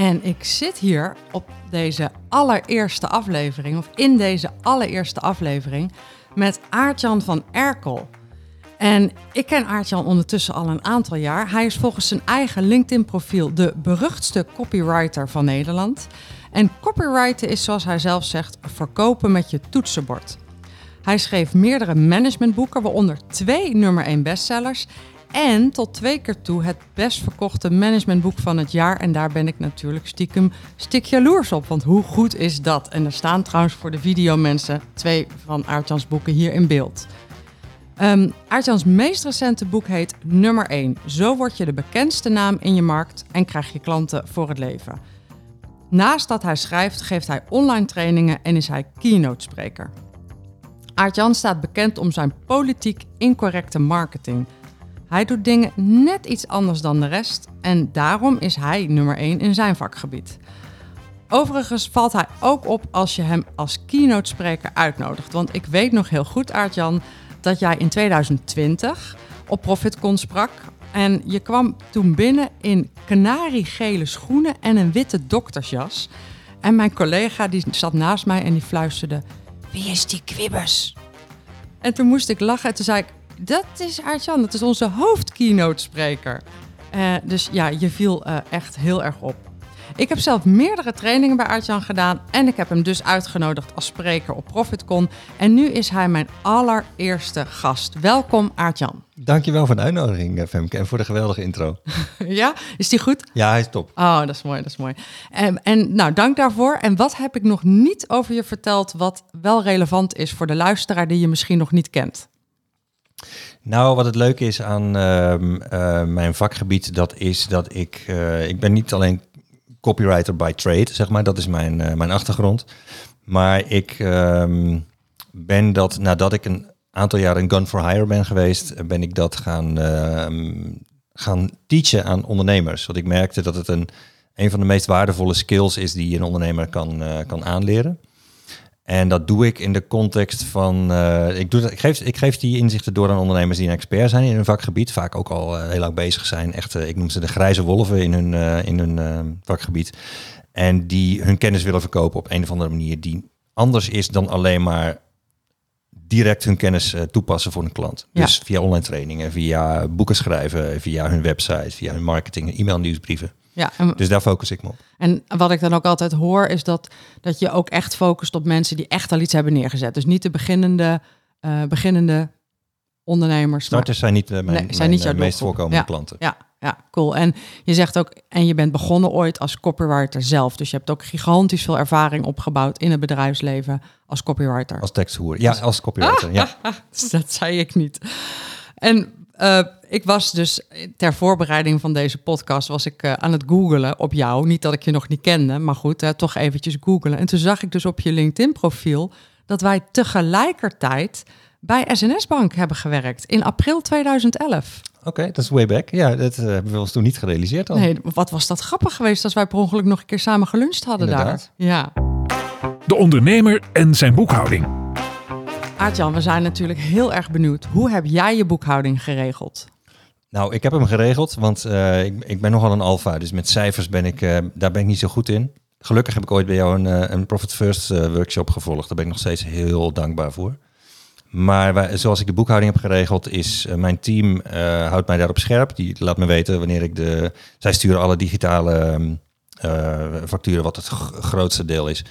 En ik zit hier op deze allereerste aflevering, of in deze allereerste aflevering, met Aartjan van Erkel. En ik ken Aartjan ondertussen al een aantal jaar. Hij is volgens zijn eigen LinkedIn-profiel de beruchtste copywriter van Nederland. En copywriten is, zoals hij zelf zegt, verkopen met je toetsenbord. Hij schreef meerdere managementboeken, waaronder twee nummer 1 bestsellers. En tot twee keer toe het best verkochte managementboek van het jaar. En daar ben ik natuurlijk stiekem stik jaloers op. Want hoe goed is dat? En er staan trouwens voor de videomensen twee van Aartjans boeken hier in beeld. Um, Aartjans meest recente boek heet Nummer 1. Zo word je de bekendste naam in je markt en krijg je klanten voor het leven. Naast dat hij schrijft, geeft hij online trainingen en is hij keynote spreker. Aartjan staat bekend om zijn politiek incorrecte marketing. Hij doet dingen net iets anders dan de rest en daarom is hij nummer 1 in zijn vakgebied. Overigens valt hij ook op als je hem als keynote spreker uitnodigt. Want ik weet nog heel goed, Aartjan, dat jij in 2020 op ProfitCon sprak. En je kwam toen binnen in kanariegele schoenen en een witte doktersjas. En mijn collega die zat naast mij en die fluisterde... Wie is die Quibbers? En toen moest ik lachen en toen zei ik... Dat is Aartjan, dat is onze hoofdkeynote spreker. Uh, dus ja, je viel uh, echt heel erg op. Ik heb zelf meerdere trainingen bij Aartjan gedaan en ik heb hem dus uitgenodigd als spreker op ProfitCon. En nu is hij mijn allereerste gast. Welkom Aartjan. Dankjewel voor de uitnodiging eh, Femke en voor de geweldige intro. ja, is die goed? Ja, hij is top. Oh, dat is mooi, dat is mooi. En, en nou, dank daarvoor. En wat heb ik nog niet over je verteld wat wel relevant is voor de luisteraar die je misschien nog niet kent? Nou, wat het leuke is aan uh, uh, mijn vakgebied, dat is dat ik, uh, ik ben niet alleen copywriter by trade, zeg maar. Dat is mijn, uh, mijn achtergrond. Maar ik um, ben dat, nadat ik een aantal jaar in Gun for Hire ben geweest, ben ik dat gaan, uh, gaan teachen aan ondernemers. Want ik merkte dat het een, een van de meest waardevolle skills is die een ondernemer kan, kan aanleren. En dat doe ik in de context van. Uh, ik, doe dat, ik, geef, ik geef die inzichten door aan ondernemers die een expert zijn in hun vakgebied. Vaak ook al uh, heel lang bezig zijn. Echt, uh, ik noem ze de grijze wolven in hun, in hun vakgebied. En die hun kennis willen verkopen op een of andere manier die anders is dan alleen maar direct hun kennis toepassen voor een klant. Ja. Dus via online trainingen, via boeken schrijven, via hun website, via hun marketing, e-mail nieuwsbrieven. Ja, en, dus daar focus ik me op. En wat ik dan ook altijd hoor, is dat, dat je ook echt focust op mensen die echt al iets hebben neergezet. Dus niet de beginnende, uh, beginnende ondernemers. Starters zijn niet mijn, nee, zijn niet jouw meest voorkomende ja, klanten. Ja, ja, cool. En je zegt ook, en je bent begonnen ooit als copywriter zelf. Dus je hebt ook gigantisch veel ervaring opgebouwd in het bedrijfsleven als copywriter. Als teksthoer, ja, als copywriter, ah, ja. dat zei ik niet. En uh, ik was dus ter voorbereiding van deze podcast was ik uh, aan het googelen op jou. Niet dat ik je nog niet kende, maar goed, uh, toch eventjes googelen. En toen zag ik dus op je LinkedIn profiel dat wij tegelijkertijd bij SNS Bank hebben gewerkt in april 2011. Oké, okay, dat is way back. Ja, dat uh, hebben we ons toen niet gerealiseerd al. Nee, wat was dat grappig geweest als wij per ongeluk nog een keer samen geluncht hadden Inderdaad. daar. Ja. De ondernemer en zijn boekhouding. Aartjan, we zijn natuurlijk heel erg benieuwd. Hoe heb jij je boekhouding geregeld? Nou, ik heb hem geregeld, want uh, ik, ik, ben nogal een alfa. Dus met cijfers ben ik, uh, daar ben ik niet zo goed in. Gelukkig heb ik ooit bij jou een, uh, een Profit First workshop gevolgd. Daar ben ik nog steeds heel dankbaar voor. Maar zoals ik de boekhouding heb geregeld, is mijn team houdt mij daarop scherp. Die laat me weten wanneer ik de... Zij sturen alle digitale facturen, wat het grootste deel is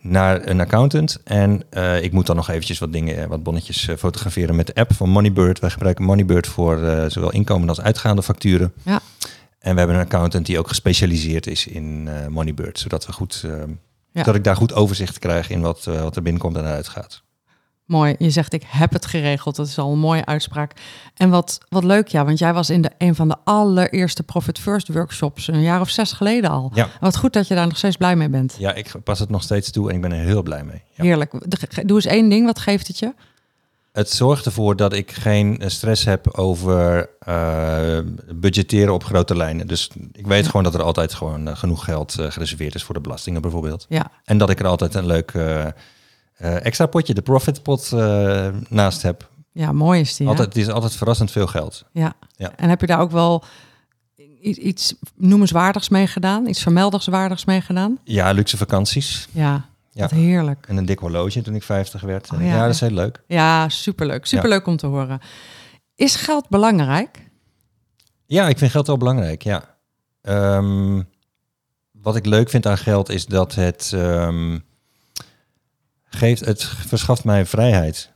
naar een accountant. En uh, ik moet dan nog eventjes wat dingen, wat bonnetjes fotograferen met de app van Moneybird. Wij gebruiken Moneybird voor zowel inkomen als uitgaande facturen. Ja. En we hebben een accountant die ook gespecialiseerd is in Moneybird. Zodat we goed, ja. dat ik daar goed overzicht krijg in wat, wat er binnenkomt en uitgaat. Mooi. Je zegt ik heb het geregeld. Dat is al een mooie uitspraak. En wat, wat leuk, ja, want jij was in de, een van de allereerste Profit First workshops een jaar of zes geleden al. Ja. Wat goed dat je daar nog steeds blij mee bent. Ja, ik pas het nog steeds toe en ik ben er heel blij mee. Ja. Heerlijk. Doe eens één ding. Wat geeft het je? Het zorgt ervoor dat ik geen eh, stress heb over eh, budgetteren op grote lijnen. Dus ik weet Ja. gewoon dat er altijd gewoon eh, genoeg geld gereserveerd is voor de belastingen bijvoorbeeld. Ja, En dat ik er altijd een leuk extra potje, de profit pot, eh, naast heb. ja mooi is die. hè? Altijd, het is altijd verrassend veel geld. Ja. Ja. En heb je daar ook wel iets noemenswaardigs mee gedaan? Iets vermeldingswaardigs mee gedaan? Ja, luxe vakanties Ja, Ja. wat heerlijk. en een dik horloge toen ik 50 werd. Oh, Eh, ja. ja, dat is heel leuk. Ja, superleuk. Superleuk om te horen. Is geld belangrijk? Ja, ik vind geld wel belangrijk, ja. Ehm, wat ik leuk vind aan geld is dat het ehm, geeft, het verschaft mij vrijheid.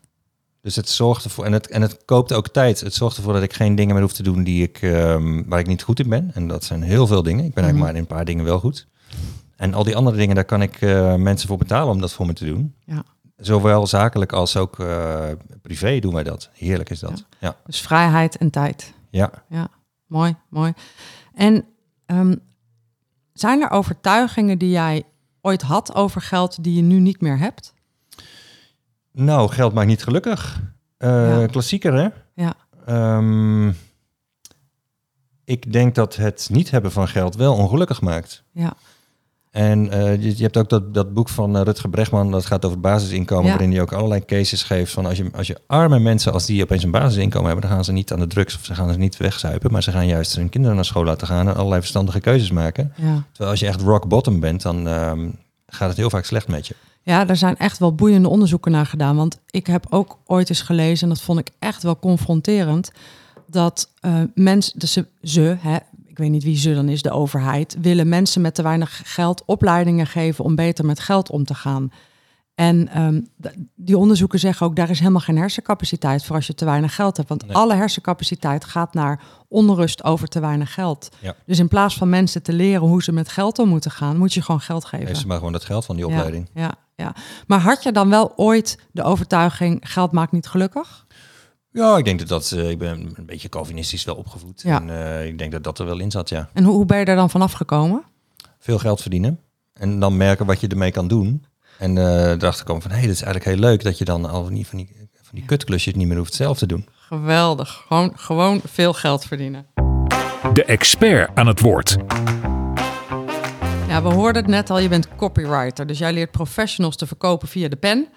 Dus het zorgt ervoor, en het, en het koopt ook tijd. Het zorgt ervoor dat ik geen dingen meer hoef te doen die ik, ehm, waar ik niet goed in ben. En dat zijn heel veel dingen. Ik ben Mhm. eigenlijk maar in een paar dingen wel goed. En al die andere dingen, daar kan ik eh, mensen voor betalen om dat voor me te doen. Ja. Zowel zakelijk als ook eh, privé doen wij dat. Heerlijk is dat. Ja, Dus vrijheid en tijd. ja. Ja, mooi, mooi. En ehm, zijn er overtuigingen die jij ooit had over geld die je nu niet meer hebt? Nou, geld maakt niet gelukkig. Eh, Ja. Klassieker, hè? Ja. Ehm, ik denk dat het niet hebben van geld wel ongelukkig maakt. Ja, En eh, je, je hebt ook dat, dat boek van eh, Rutger Bregman, dat gaat over basisinkomen, Ja. waarin hij ook allerlei cases geeft van als je, als je arme mensen, als die opeens een basisinkomen hebben, dan gaan ze niet aan de drugs of ze gaan ze niet wegzuipen, maar ze gaan juist hun kinderen naar school laten gaan en allerlei verstandige keuzes maken. ja. Terwijl als je echt rock bottom bent, dan ehm, gaat het heel vaak slecht met je. Ja, daar zijn echt wel boeiende onderzoeken naar gedaan. Want ik heb ook ooit eens gelezen, en dat vond ik echt wel confronterend, dat eh mensen, dus ze, ze hè, ik weet niet wie ze dan is, de overheid, willen mensen met te weinig geld opleidingen geven om beter met geld om te gaan. En ehm, die onderzoeken zeggen ook, daar is helemaal geen hersencapaciteit voor als je te weinig geld hebt. Want Nee. alle hersencapaciteit gaat naar onrust over te weinig geld. Ja. Dus in plaats van mensen te leren hoe ze met geld om moeten gaan, moet je gewoon geld geven. Geef ze maar gewoon dat geld van die opleiding. Ja, ja, ja. Maar had je dan wel ooit de overtuiging, geld maakt niet gelukkig? Ja, ik denk dat dat, eh, ik ben een beetje Calvinistisch wel opgevoed. Ja. En eh, ik denk dat dat er wel in zat, ja. En hoe, hoe ben je daar dan vanaf gekomen? Veel geld verdienen. En dan merken wat je ermee kan doen. En eh erachter komen van, hé, hey, dat is eigenlijk heel leuk dat je dan al niet van die, van die kutklusjes niet meer hoeft zelf te doen. Geweldig. Gewoon, gewoon veel geld verdienen. De expert aan het woord. Ja, we hoorden het net al, je bent copywriter. Dus jij leert professionals te verkopen via de pen.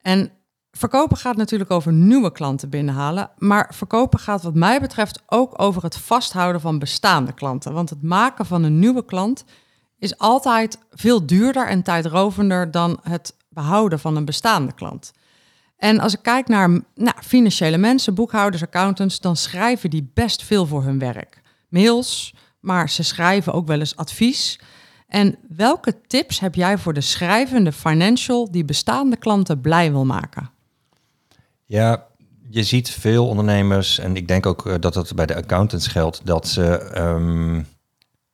En verkopen gaat natuurlijk over nieuwe klanten binnenhalen. Maar verkopen gaat wat mij betreft ook over het vasthouden van bestaande klanten. Want het maken van een nieuwe klant is altijd veel duurder en tijdrovender dan het behouden van een bestaande klant. En als ik kijk naar nou, financiële mensen, boekhouders, accountants, dan schrijven die best veel voor hun werk. Mails, maar ze schrijven ook wel eens advies. En welke tips heb jij voor de schrijvende financial die bestaande klanten blij wil maken? Ja, je ziet veel ondernemers, en ik denk ook eh, dat dat bij de accountants geldt, dat ze ehm,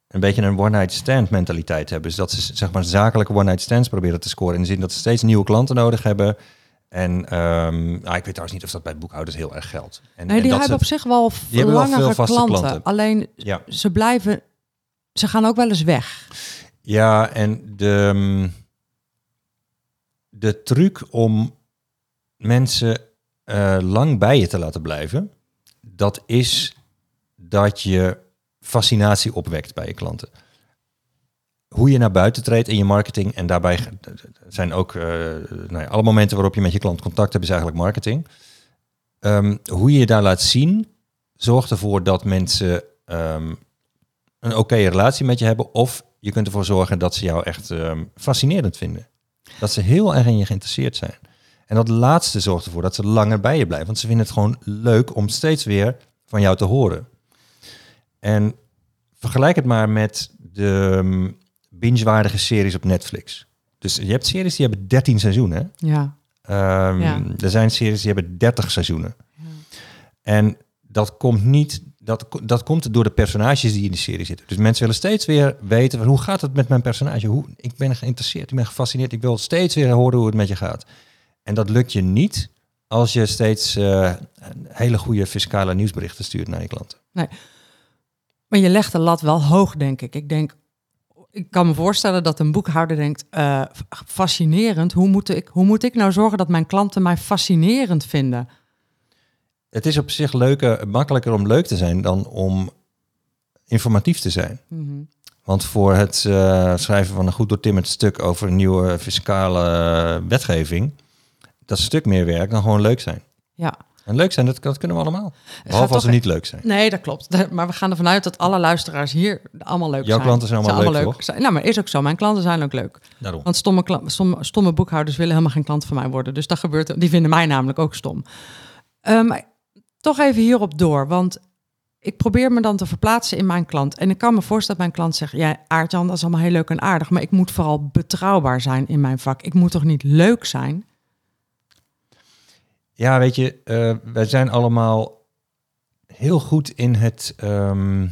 een beetje een one-night stand mentaliteit hebben. Dus dat ze zeg maar zakelijke one-night stands proberen te scoren. In de zin dat ze steeds nieuwe klanten nodig hebben. En nou, ik weet trouwens niet of dat bij boekhouders heel erg geldt. En, Nee, en die dat hebben ze- op zich wel langere veel vaste klanten. klanten. Alleen ja. ze blijven, ze gaan ook wel eens weg. Ja, en de, mm, de truc om mensen eh, lang bij je te laten blijven, dat is dat je fascinatie opwekt bij je klanten. Hoe je naar buiten treedt in je marketing en daarbij zijn ook eh, nou ja, alle momenten waarop je met je klant contact hebt, is eigenlijk marketing. Ehm, hoe je je daar laat zien, zorgt ervoor dat mensen ehm, een oké relatie met je hebben. Of je kunt ervoor zorgen dat ze jou echt ehm, fascinerend vinden. Dat ze heel erg in je geïnteresseerd zijn. En dat laatste zorgt ervoor dat ze langer bij je blijven. Want ze vinden het gewoon leuk om steeds weer van jou te horen. En vergelijk het maar met de um, binge-waardige series op Netflix. Dus je hebt series die hebben 13 seizoenen. Ja, Ehm, Ja. Er zijn series die hebben 30 seizoenen. En dat komt niet, dat, dat komt door de personages die in de serie zitten. Dus mensen willen steeds weer weten hoe gaat het met mijn personage? Hoe, ik ben geïnteresseerd, ik ben gefascineerd, ik wil steeds weer horen hoe het met je gaat. En dat lukt je niet als je steeds eh, hele goede fiscale nieuwsberichten stuurt naar je klanten. Maar je legt de lat wel hoog, denk ik. Ik denk, ik kan me voorstellen dat een boekhouder denkt, eh, fascinerend. Hoe moet, ik, hoe moet ik nou zorgen dat mijn klanten mij fascinerend vinden? Het is op zich leuker, makkelijker om leuk te zijn dan om informatief te zijn. Mhm. Want voor het eh, schrijven van een goed doortimmerd stuk over een nieuwe fiscale wetgeving, dat is een stuk meer werk dan gewoon leuk zijn. Ja. En leuk zijn, dat, dat kunnen we allemaal. Behalve als ze e- niet leuk zijn. Nee, dat klopt. Maar we gaan ervan uit dat alle luisteraars hier allemaal leuk Jouw zijn. klanten zijn allemaal leuk, toch? Zijn. Nou, maar is ook zo. Mijn klanten zijn ook leuk. Daarom. Want stomme, stomme, stomme boekhouders willen helemaal geen klant van mij worden. Dus dat gebeurt. Die vinden mij namelijk ook stom. Maar toch even hierop door. Want ik probeer me dan te verplaatsen in mijn klant. En ik kan me voorstellen dat mijn klant zegt... Ja, Aartjan, dat is allemaal heel leuk en aardig... maar ik moet vooral betrouwbaar zijn in mijn vak. Ik moet toch niet leuk zijn? Ja, weet je, eh, wij zijn allemaal heel goed in het. ehm,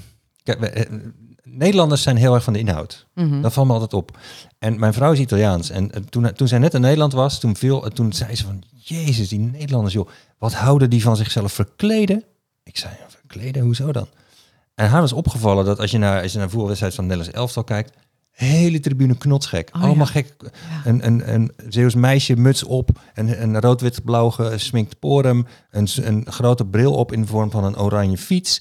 eh, Nederlanders zijn heel erg van de inhoud. Mhm. Dat valt me altijd op. En mijn vrouw is Italiaans. En eh, toen, toen zij net in Nederland was, toen, viel, eh, toen zei ze van... Jezus, die Nederlanders, joh. Wat houden die van zichzelf verkleden? Ik zei, verkleden? Hoezo dan? En haar was opgevallen dat als je naar, als je naar voetbalwedstrijd van Nederlands elftal kijkt... Hele tribune knotsgek. Oh, Allemaal ja. gek. Een, een, een Zeeuws meisje, muts op. Een, een rood-wit-blauw gesminkt porum. Een, een grote bril op in de vorm van een oranje fiets.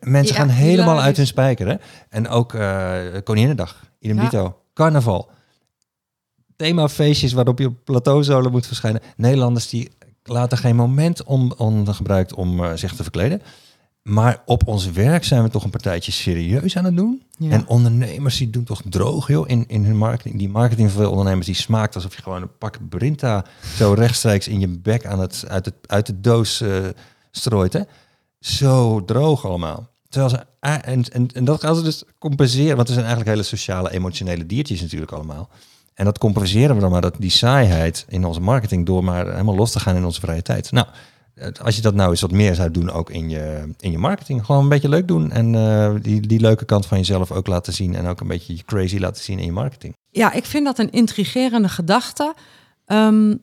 Mensen Ja, gaan helemaal hilarisch. uit hun spijker. Hè? En ook eh Koninginnedag, idem Ja. dito. Carnaval. Themafeestjes waarop je op plateauzolen moet verschijnen. Nederlanders die laten geen moment om, ongebruikt om eh, zich te verkleden. Maar op ons werk zijn we toch een partijtje serieus aan het doen. Ja. En ondernemers die doen toch droog joh, in, in hun marketing. Die marketing van veel ondernemers die smaakt alsof je gewoon een pak Brinta zo rechtstreeks in je bek aan het, uit, het, uit de doos eh, strooit. Hè? Zo droog allemaal. Terwijl ze, ah, en, en, en dat gaan ze dus compenseren. Want het zijn eigenlijk hele sociale, emotionele diertjes natuurlijk allemaal. En dat compenseren we dan maar, dat, die saaiheid in onze marketing... door maar helemaal los te gaan in onze vrije tijd. Nou, als je dat nou eens wat meer zou doen ook in je, in je marketing. Gewoon een beetje leuk doen en eh, die, die leuke kant van jezelf ook laten zien. En ook een beetje je crazy laten zien in je marketing. Ja, ik vind dat een intrigerende gedachte. Ehm,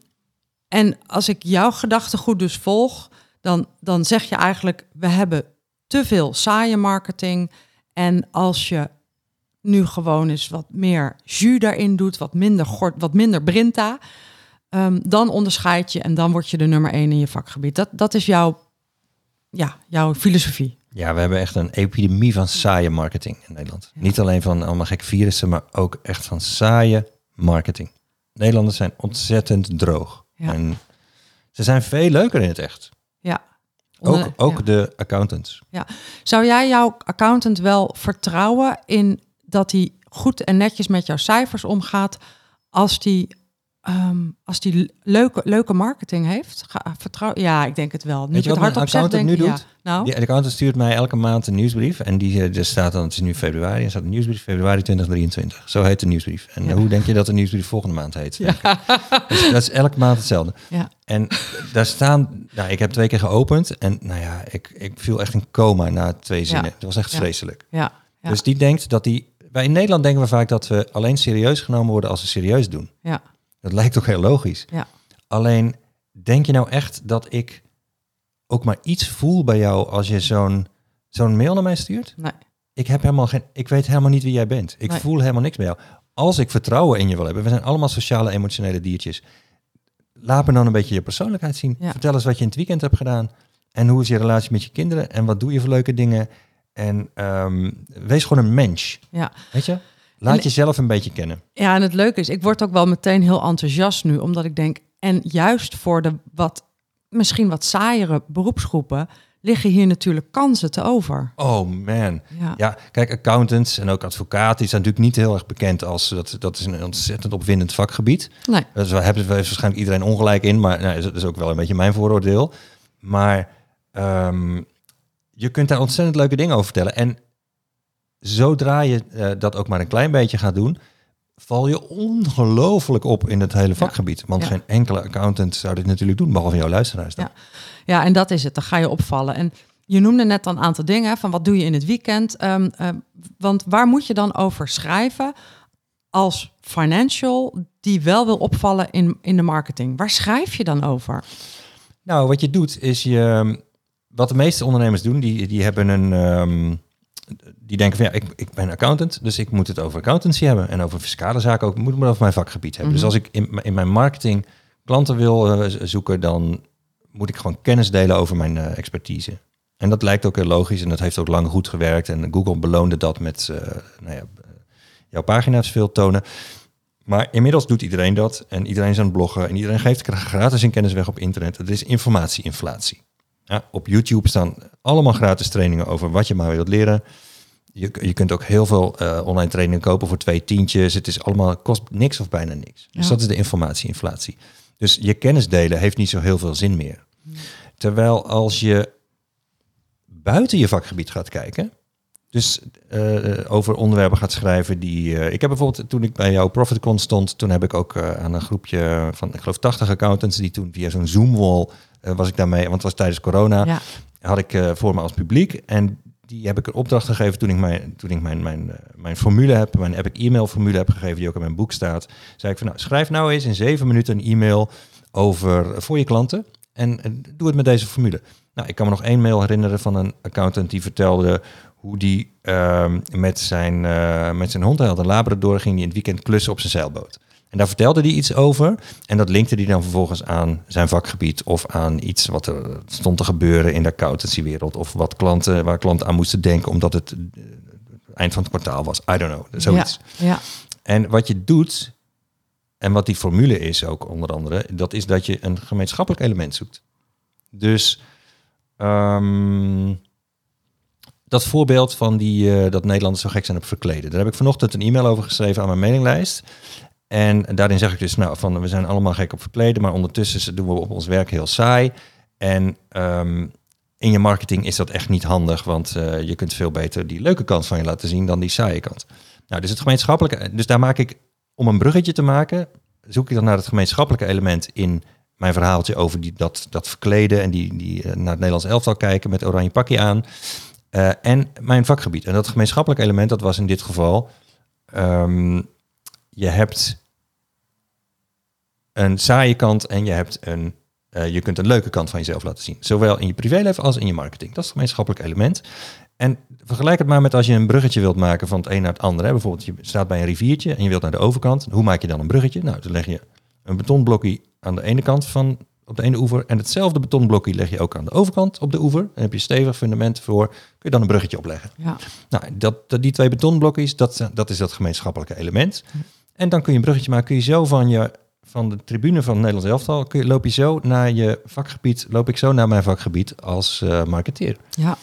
en als ik jouw gedachtegoed dus volg, dan, dan zeg je eigenlijk: we hebben te veel saaie marketing. En als je nu gewoon eens wat meer jus daarin doet, wat minder gort, wat minder brinta, ehm, dan onderscheid je en dan word je de nummer één in je vakgebied. Dat, dat is jouw, ja, jouw filosofie. Ja, we hebben echt een epidemie van saaie marketing in Nederland. Niet alleen van allemaal gekke virussen, maar ook echt van saaie marketing. Nederlanders zijn ontzettend droog. Ja. En ze zijn veel leuker in het echt. Ja. Ook, Onder- ook ja. de accountants. Zou jij jouw accountant wel vertrouwen in dat hij goed en netjes met jouw cijfers omgaat als die, ehm, als die leuke, leuke marketing heeft? Ga, vertrouw, ja, ik denk het wel. Nu Weet het wat zeg, denk accountant ik nu ja. doet? Nou, Die, de accountant stuurt mij elke maand een nieuwsbrief. En die eh, er staat dan, het is nu februari, er staat een nieuwsbrief februari 2023. Zo heet de nieuwsbrief. En Ja. hoe denk je dat de nieuwsbrief volgende maand heet? Ja. Dus dat is elke maand hetzelfde. ja. En daar staan, nou, ik heb twee keer geopend. En nou ja, ik, ik viel echt in coma na twee zinnen. Ja. Het was echt Ja. vreselijk. Ja, ja. Dus die denkt dat die... Wij in Nederland denken we vaak dat we alleen serieus genomen worden als we serieus doen. ja, Dat lijkt ook heel logisch. Ja. Alleen, denk je nou echt dat ik ook maar iets voel bij jou als je zo'n zo'n mail naar mij stuurt? nee. Ik heb helemaal geen, ik weet helemaal niet wie jij bent. Ik Nee. voel helemaal niks bij jou. Als ik vertrouwen in je wil hebben, we zijn allemaal sociale, emotionele diertjes. Laat me dan een beetje je persoonlijkheid zien. Ja. Vertel eens wat je in het weekend hebt gedaan. En hoe is je relatie met je kinderen? En wat doe je voor leuke dingen? En ehm, wees gewoon een mens. Ja. Weet je? Laat En- jezelf een beetje kennen. Ja, en het leuke is, ik word ook wel meteen heel enthousiast nu, omdat ik denk, en juist voor de wat, misschien wat saaiere beroepsgroepen, liggen hier natuurlijk kansen te over. Oh man. Ja, Ja, kijk, accountants en ook advocaten die zijn natuurlijk niet heel erg bekend als dat, dat is een ontzettend opwindend vakgebied. nee, Dus daar hebben we waarschijnlijk iedereen ongelijk in, maar nou, dat is ook wel een beetje mijn vooroordeel. Maar ehm, je kunt daar ontzettend leuke dingen over vertellen. En zodra je eh, dat ook maar een klein beetje gaat doen, val je ongelooflijk op in het hele vakgebied. Want Ja. geen enkele accountant zou dit natuurlijk doen, behalve jouw luisteraars. dan. Ja. Ja, en dat is het. Dan ga je opvallen. En je noemde net een aantal dingen van wat doe je in het weekend. Ehm, eh, want waar moet je dan over schrijven als financial die wel wil opvallen in, in de marketing? Waar schrijf je dan over? Nou, wat je doet is je. Wat de meeste ondernemers doen, die, die hebben een. ehm, die denken van ja, ik, ik ben accountant, dus ik moet het over accountancy hebben. En over fiscale zaken ook. Ik moet het maar over mijn vakgebied hebben. Mhm. Dus als ik in, in mijn marketing klanten wil eh, zoeken, dan moet ik gewoon kennis delen over mijn eh, expertise. En dat lijkt ook heel logisch en dat heeft ook lang goed gewerkt. En Google beloonde dat met eh, nou ja, jouw pagina's veel tonen. Maar inmiddels doet iedereen dat en iedereen is aan het bloggen en iedereen geeft gra- gratis zijn kennis weg op internet. Het is informatieinflatie. Ja, op YouTube staan allemaal gratis trainingen over wat je maar wilt leren. Je, je kunt ook heel veel eh, online trainingen kopen voor twee tientjes. Het is allemaal kost niks of bijna niks. Dus Ja. dat is de informatieinflatie. Dus je kennis delen heeft niet zo heel veel zin meer. Terwijl als je buiten je vakgebied gaat kijken, dus eh, over onderwerpen gaat schrijven die. eh, ik heb bijvoorbeeld toen ik bij jouw ProfitCon stond, toen heb ik ook aan een groepje van, ik geloof 80 accountants, die toen via zo'n Zoom-wall was ik daarmee, want het was tijdens corona, Ja. had ik voor me als publiek. En die heb ik een opdracht gegeven toen ik mijn, toen ik mijn, mijn, eh, mijn formule heb, mijn Epic e-mail formule heb gegeven, die ook in mijn boek staat. Zei ik van nou, schrijf nou eens in zeven minuten een e-mail over voor je klanten. En eh, doe het met deze formule. Nou, ik kan me nog één mail herinneren van een accountant die vertelde hoe die ehm, met, zijn, eh, met zijn hond, hij had labrador, ging die in het weekend klussen op zijn zeilboot. En daar vertelde hij iets over. En dat linkte hij dan vervolgens aan zijn vakgebied of aan iets wat er stond te gebeuren in de accountancywereld. Of wat klanten, waar klanten aan moesten denken omdat het eh, eind van het kwartaal was. I don't know, zoiets. Ja, ja. En wat je doet, en wat die formule is ook onder andere, dat is dat je een gemeenschappelijk element zoekt. Dus ehm, dat voorbeeld van die, eh, dat Nederlanders zo gek zijn op verkleden. Daar heb ik vanochtend een e-mail over geschreven aan mijn mailinglijst. En daarin zeg ik dus, nou, van we zijn allemaal gek op verkleden, maar ondertussen doen we op ons werk heel saai. En ehm, in je marketing is dat echt niet handig, want eh, je kunt veel beter die leuke kant van je laten zien dan die saaie kant. Nou, dus het gemeenschappelijke, dus daar maak ik, om een bruggetje te maken, zoek ik dan naar het gemeenschappelijke element in mijn verhaaltje over die, dat, dat verkleden en die, die eh, naar het Nederlands elftal kijken met oranje pakje aan. Eh, en mijn vakgebied. En dat gemeenschappelijke element, dat was in dit geval, ehm, je hebt een saaie kant en je hebt een, eh, je kunt een leuke kant van jezelf laten zien. Zowel in je privéleven als in je marketing. Dat is het gemeenschappelijk element. En vergelijk het maar met als je een bruggetje wilt maken van het een naar het andere. Hè. Bijvoorbeeld, je staat bij een riviertje en je wilt naar de overkant. Hoe maak je dan een bruggetje? Nou, dan leg je een betonblokje aan de ene kant van op de ene oever. En hetzelfde betonblokje leg je ook aan de overkant op de oever. Dan heb je stevig fundament voor. Kun je dan een bruggetje opleggen. ja. Nou, dat, dat, die twee betonblokjes, dat, dat is dat gemeenschappelijke element. En dan kun je een bruggetje maken. Kun je zo van, je, van de tribune van het Nederlands elftal, kun je, loop je zo naar je vakgebied, loop ik zo naar mijn vakgebied als eh marketeer. ja.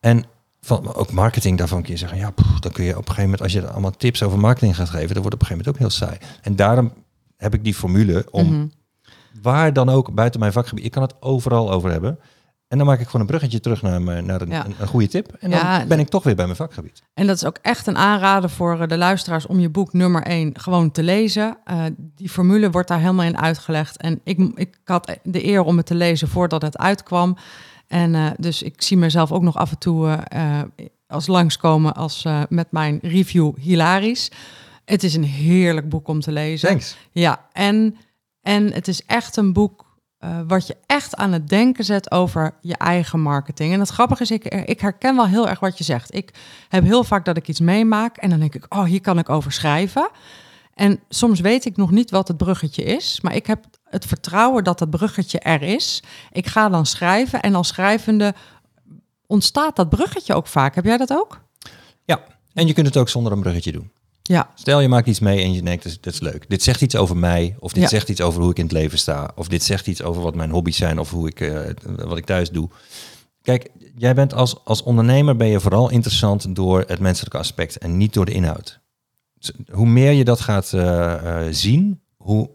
En van, ook marketing, daarvan kun je zeggen, ja, dan kun je op een gegeven moment, als je allemaal tips over marketing gaat geven, dan wordt het op een gegeven moment ook heel saai. En daarom heb ik die formule om Mhm. waar dan ook buiten mijn vakgebied, ik kan het overal over hebben. En dan maak ik gewoon een bruggetje terug naar, mijn, naar een, Ja. een, een goede tip. En dan Ja, ben ik toch weer bij mijn vakgebied. En dat is ook echt een aanrader voor eh, de luisteraars om je boek nummer 1 gewoon te lezen. Eh, die formule wordt daar helemaal in uitgelegd. En ik, ik had de eer om het te lezen voordat het uitkwam. En eh, dus ik zie mezelf ook nog af en toe eh, als langskomen als met mijn review hilarisch. Het is een heerlijk boek om te lezen. Thanks. Ja, en, en het is echt een boek eh, wat je echt aan het denken zet over je eigen marketing. En het grappige is, ik, ik herken wel heel erg wat je zegt. Ik heb heel vaak dat ik iets meemaak en dan denk ik, oh, hier kan ik over schrijven. En soms weet ik nog niet wat het bruggetje is, maar ik heb het vertrouwen dat het bruggetje er is. Ik ga dan schrijven en als schrijvende ontstaat dat bruggetje ook vaak. Heb jij dat ook? Ja, en je kunt het ook zonder een bruggetje doen. Ja, Stel je maakt iets mee en je denkt, dat is, dat is leuk. Dit zegt iets over mij, of dit Ja. zegt iets over hoe ik in het leven sta, of dit zegt iets over wat mijn hobby's zijn, of hoe ik, eh, wat ik thuis doe. Kijk, jij bent als, als ondernemer ben je vooral interessant door het menselijke aspect en niet door de inhoud. Dus hoe meer je dat gaat eh, eh, zien, hoe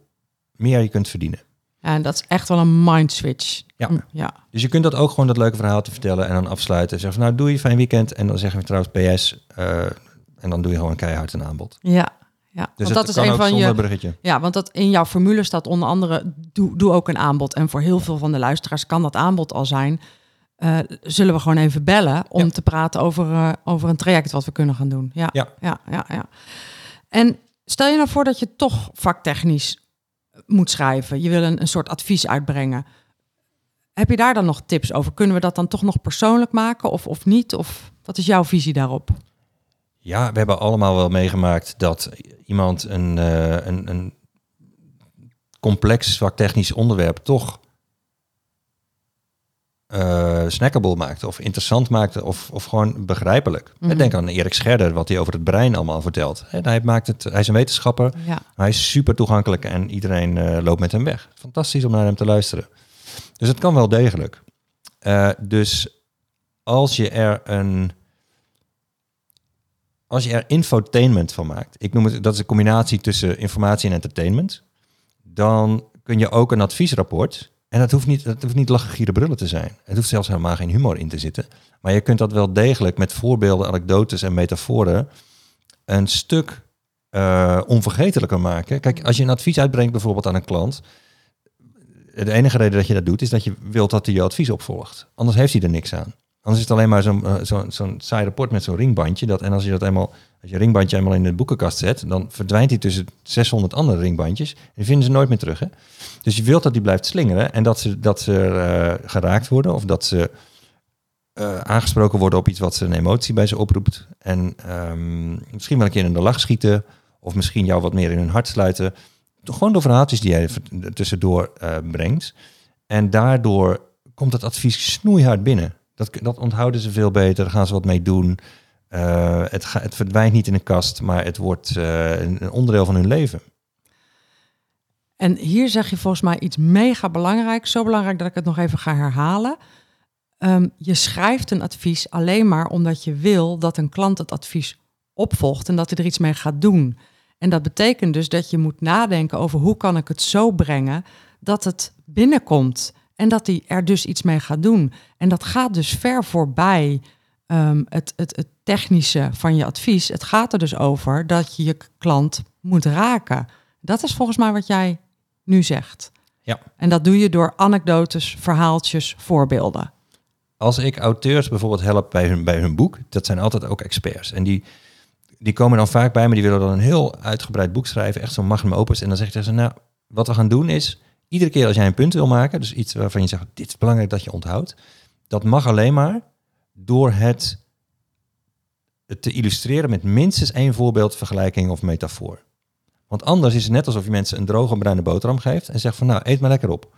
meer je kunt verdienen. en dat is echt wel een mind switch. Ja. Mm, ja. Dus je kunt dat ook gewoon dat leuke verhaal te vertellen en dan afsluiten. Zeggen van, nou, doe je fijn weekend. En dan zeggen we trouwens PS. En dan doe je gewoon keihard een aanbod. Ja, ja. Dus want dat is een van je. bruggetje. Ja, want dat in jouw formule staat onder andere: doe, doe ook een aanbod. En voor heel veel van de luisteraars kan dat aanbod al zijn. Eh, zullen we gewoon even bellen om Ja. te praten over, eh, over een traject wat we kunnen gaan doen? Ja, Ja. ja, ja, ja. En stel je nou voor dat je toch vaktechnisch moet schrijven. Je wil een, een soort advies uitbrengen. Heb je daar dan nog tips over? Kunnen we dat dan toch nog persoonlijk maken of, of niet? Of wat is jouw visie daarop? Ja, we hebben allemaal wel meegemaakt dat iemand een, uh, een, een complex vaktechnisch onderwerp toch uh, snackable maakte of interessant maakte of, of gewoon begrijpelijk. Mm Denk aan Erik Scherder, wat hij over het brein allemaal vertelt. hij, maakt het, hij is een wetenschapper, ja. hij is super toegankelijk en iedereen uh, loopt met hem weg. Fantastisch om naar hem te luisteren. Dus het kan wel degelijk. Uh, dus als je er een als je er infotainment van maakt, ik noem het, dat is een combinatie tussen informatie en entertainment, dan kun je ook een adviesrapport, en dat hoeft niet, dat hoeft niet lachen, brullen te zijn. Het hoeft zelfs helemaal geen humor in te zitten. Maar je kunt dat wel degelijk met voorbeelden, anekdotes en metaforen een stuk uh, onvergetelijker maken. Kijk, als je een advies uitbrengt bijvoorbeeld aan een klant, de enige reden dat je dat doet is dat je wilt dat hij je advies opvolgt. Anders heeft hij er niks aan. Anders is het alleen maar zo'n zo'n zo'n saai rapport met zo'n ringbandje. Dat, en als je dat eenmaal, als je ringbandje eenmaal in de boekenkast zet, dan verdwijnt hij tussen 600 andere ringbandjes. En vinden ze nooit meer terug. Hè? Dus je wilt dat die blijft slingeren en dat ze, dat ze uh, geraakt worden of dat ze uh, aangesproken worden op iets wat ze een emotie bij ze oproept. En um, misschien wel een keer in de lach schieten of misschien jou wat meer in hun hart sluiten. Gewoon door verhaaltjes die jij tussendoor brengt. En daardoor komt het advies snoeihard binnen. Dat, dat onthouden ze veel beter, daar gaan ze wat mee doen. Uh, het, het verdwijnt niet in een kast, maar het wordt uh, een onderdeel van hun leven. En hier zeg je volgens mij iets mega belangrijk. Zo belangrijk dat ik het nog even ga herhalen. Um, je schrijft een advies alleen maar omdat je wil dat een klant het advies opvolgt en dat hij er iets mee gaat doen. En dat betekent dus dat je moet nadenken over hoe kan ik het zo brengen dat het binnenkomt. En dat hij er dus iets mee gaat doen. En dat gaat dus ver voorbij um, het, het, het technische van je advies. Het gaat er dus over dat je je klant moet raken. Dat is volgens mij wat jij nu zegt. Ja. En dat doe je door anekdotes, verhaaltjes, voorbeelden. Als ik auteurs bijvoorbeeld help bij hun, bij hun boek, dat zijn altijd ook experts. En die, die komen dan vaak bij me, die willen dan een heel uitgebreid boek schrijven, echt zo'n magnum opus. En dan zeg ik tegen ze, nou, wat we gaan doen is, Iedere keer als jij een punt wil maken, dus iets waarvan je zegt, dit is belangrijk dat je onthoudt, dat mag alleen maar door het, te illustreren met minstens één voorbeeld, vergelijking of metafoor. Want anders is het net alsof je mensen een droge bruine boterham geeft en zegt van nou, eet maar lekker op.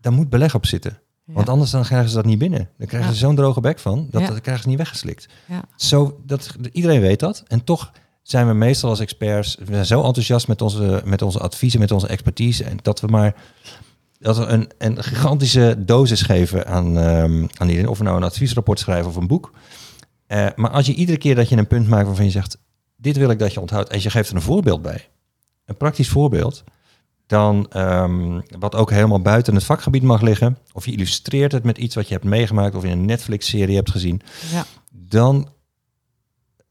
Daar moet beleg op zitten. Want anders dan krijgen ze dat niet binnen. Dan krijgen ze zo'n droge bek van, dat, dat krijgen ze niet weggeslikt. Zo, dat, iedereen weet dat. En toch zijn we meestal als experts, we zijn zo enthousiast met onze, met onze adviezen, met onze expertise, en dat we maar dat we een, een gigantische dosis geven aan, um, aan iedereen. Of we nou een adviesrapport schrijven of een boek. Uh, maar als je iedere keer dat je een punt maakt waarvan je zegt, dit wil ik dat je onthoudt, en je geeft er een voorbeeld bij, een praktisch voorbeeld, dan um, wat ook helemaal buiten het vakgebied mag liggen, of je illustreert het met iets wat je hebt meegemaakt of in een Netflix-serie hebt gezien, ja. dan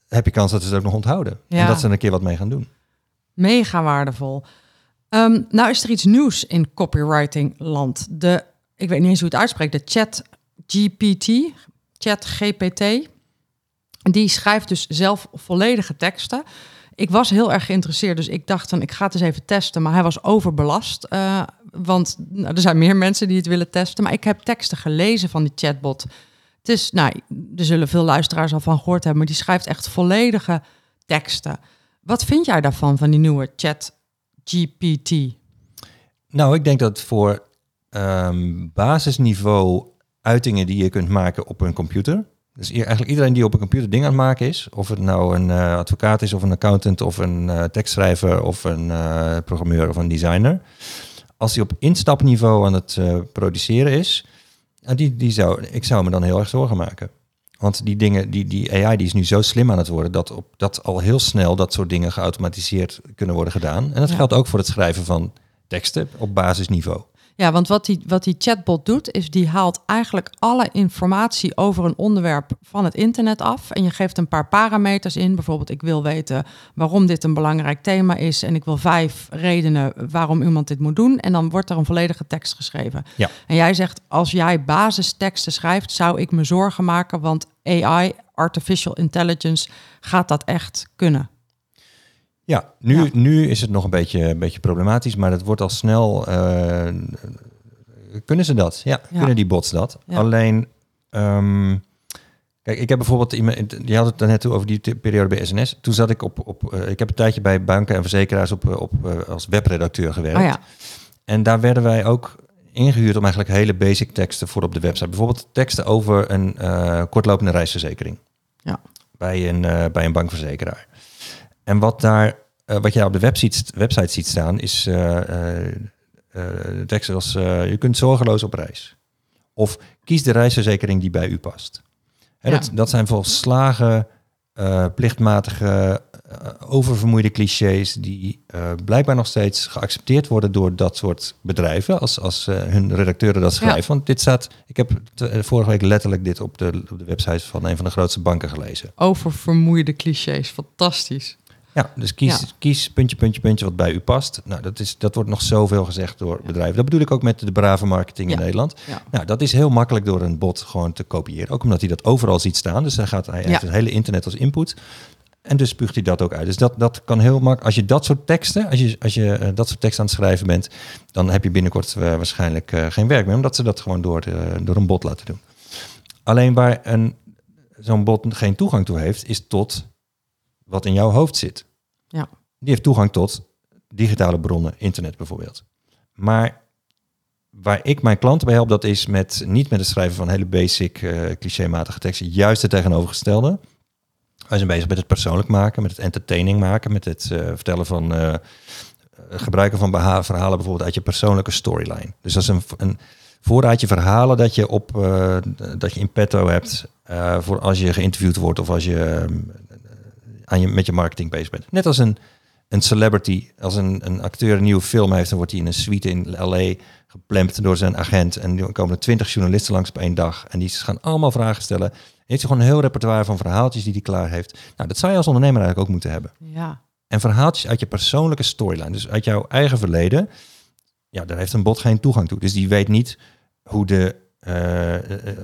heb je kans dat ze het ook nog onthouden. En dat ze er een keer wat mee gaan doen. Mega waardevol. Um, nou is er iets nieuws in copywriting land. De, ik weet niet eens hoe het uitspreekt, de chat GPT, chat GPT. Die schrijft dus zelf volledige teksten. Ik was heel erg geïnteresseerd, dus ik dacht dan, ik ga het eens even testen. Maar hij was overbelast, uh, want nou, er zijn meer mensen die het willen testen. Maar ik heb teksten gelezen van die chatbot. Is, nou, er zullen veel luisteraars al van gehoord hebben, maar die schrijft echt volledige teksten. Wat vind jij daarvan, van die nieuwe chat GPT? Nou, ik denk dat voor um, basisniveau uitingen die je kunt maken op een computer. Dus eigenlijk iedereen die op een computer dingen aan het maken is, of het nou een uh, advocaat is, of een accountant, of een uh, tekstschrijver, of een uh, programmeur of een designer. Als die op instapniveau aan het produceren is, nou, die, die zou, ik zou me dan heel erg zorgen maken. Want die dingen, die, die AI die is nu zo slim aan het worden dat, op, dat al heel snel dat soort dingen geautomatiseerd kunnen worden gedaan. En dat geldt ook voor het schrijven van teksten op basisniveau. Ja, want wat die, wat die chatbot doet, is die haalt eigenlijk alle informatie over een onderwerp van het internet af. En je geeft een paar parameters in. Bijvoorbeeld, ik wil weten waarom dit een belangrijk thema is. En ik wil vijf redenen waarom iemand dit moet doen. En dan wordt er een volledige tekst geschreven. Ja. En jij zegt, als jij basisteksten schrijft, zou ik me zorgen maken. Want AI, artificial intelligence, gaat dat echt kunnen. Ja, nu, nu is het nog een beetje, een beetje problematisch, maar het wordt al snel uh, kunnen ze dat. Ja, Ja. kunnen die bots dat. Alleen, ehm, kijk, ik heb bijvoorbeeld, iemand- je had het net over die periode bij SNS. Toen zat ik op, op eh, ik heb een tijdje bij banken en verzekeraars op, eh, op, eh, als webredacteur gewerkt. Oh ja, En daar werden wij ook ingehuurd om eigenlijk hele basic teksten voor op de website. Bijvoorbeeld teksten over een eh, kortlopende reisverzekering. Ja. Bij een, eh, bij een bankverzekeraar. En wat daar, eh, wat jij op de website, website ziet staan, is eh, eh, eh, teksten als je kunt zorgeloos op reis. Of kies de reisverzekering die bij u past. Hè, Ja. dat, dat zijn volslagen plichtmatige, oververmoeide clichés die blijkbaar nog steeds geaccepteerd worden door dat soort bedrijven als, als hun redacteuren dat schrijven. Want dit staat, ik heb vorige week letterlijk dit op de, op de website van een van de grootste banken gelezen. over vermoeide clichés. Fantastisch. Ja, dus kies, Ja. kies puntje, puntje, puntje wat bij u past. Nou, dat, is, dat wordt nog zoveel gezegd door bedrijven. Dat bedoel ik ook met de brave marketing in. Nederland. Ja. Nou, dat is heel makkelijk door een bot gewoon te kopiëren. Ook omdat hij dat overal ziet staan. Dus hij, gaat, hij heeft het hele internet als input. En dus spuugt hij dat ook uit. Dus dat, dat kan heel makkelijk. Als je dat soort teksten, als je, als je eh, dat soort teksten aan het schrijven bent, dan heb je binnenkort eh, waarschijnlijk eh, geen werk meer. Omdat ze dat gewoon door, door een bot laten doen. Alleen waar een, zo'n bot geen toegang toe heeft, is tot wat in jouw hoofd zit. Ja. Die heeft toegang tot digitale bronnen, internet bijvoorbeeld. Maar waar ik mijn klanten bij help, dat is met, niet met het schrijven van hele basic, eh clichématige teksten, juist het tegenovergestelde. Wij zijn bezig met het persoonlijk maken, met het entertaining maken, met het eh, vertellen van eh, gebruiken van verhalen bijvoorbeeld uit je persoonlijke storyline. Dus dat is een, een voorraadje verhalen dat je op dat je in petto hebt voor als je geïnterviewd wordt of als je aan je met je marketing bezig bent. Net als een een celebrity, als een, een acteur een nieuwe film heeft, dan wordt hij in een suite in LA geplemd door zijn agent. En dan komen er twintig journalisten langs op één dag. En die gaan allemaal vragen stellen. Heeft hij gewoon een heel repertoire van verhaaltjes die hij klaar heeft. Nou, dat zou je als ondernemer eigenlijk ook moeten hebben. Ja, En verhaaltjes uit je persoonlijke storyline, dus uit jouw eigen verleden. Ja, daar heeft een bot geen toegang toe. Dus die weet niet hoe de eh, eh, eh,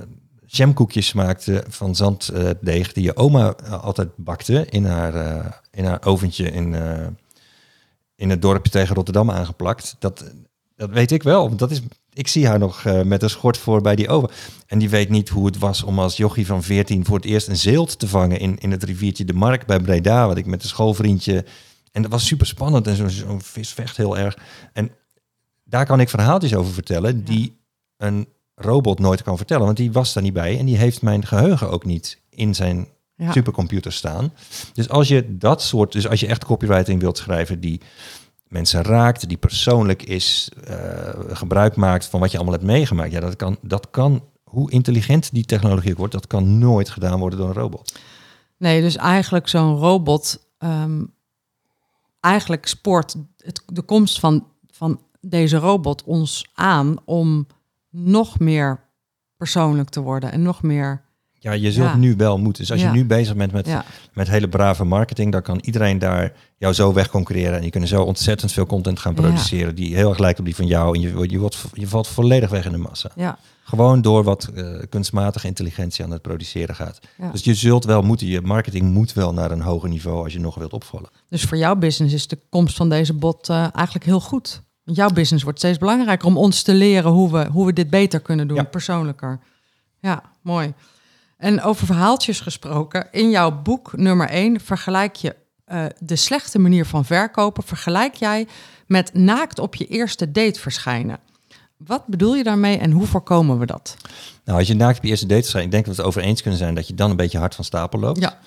jamkoekjes smaakte van zanddeeg die je oma eh, altijd bakte in haar, eh, in haar oventje in, eh, in het dorpje tegen Rotterdam aangeplakt. Dat, dat weet ik wel. want Dat is, ik zie haar nog met een schort voor bij die oven. En die weet niet hoe het was om als jochie van 14 voor het eerst een zeelt te vangen in, in het riviertje De Mark bij Breda. Wat ik met een schoolvriendje. En dat was super spannend en zo'n zo'n vis vecht heel erg. En daar kan ik verhaaltjes over vertellen die een robot nooit kan vertellen. Want die was daar niet bij en die heeft mijn geheugen ook niet in zijn ja. supercomputer staan. Dus als je dat soort, dus als je echt copywriting wilt schrijven die mensen raakt, die persoonlijk is, eh, gebruik maakt van wat je allemaal hebt meegemaakt, ja, dat kan, dat kan, hoe intelligent die technologie ook wordt, dat kan nooit gedaan worden door een robot. Nee, dus eigenlijk zo'n robot. ehm, eigenlijk spoort het, de komst van, van deze robot ons aan om nog meer persoonlijk te worden en nog meer. Ja, je zult Ja. nu wel moeten. Dus als Ja. je nu bezig bent met, Ja, met hele brave marketing, dan kan iedereen daar jou zo wegconcurreren. En je kunt zo ontzettend veel content gaan produceren die heel erg lijkt op die van jou. En je, wordt- je, wordt, je valt volledig weg in de massa. ja, Gewoon door wat eh, kunstmatige intelligentie aan het produceren gaat. ja. Dus je zult wel moeten, je marketing moet wel naar een hoger niveau als je nog wilt opvallen. Dus voor jouw business is de komst van deze bot eh, eigenlijk heel goed. Want jouw business wordt steeds belangrijker om ons te leren hoe we, hoe we dit beter kunnen doen, Ja. persoonlijker. Ja, mooi. En over verhaaltjes gesproken, in jouw boek nummer 1 vergelijk je eh, de slechte manier van verkopen, vergelijk jij met naakt op je eerste date verschijnen. Wat bedoel je daarmee en hoe voorkomen we dat? Nou, als je naakt op je eerste date schrijft, ik denk dat we het over eens kunnen zijn dat je dan een beetje hard van stapel loopt. Ja,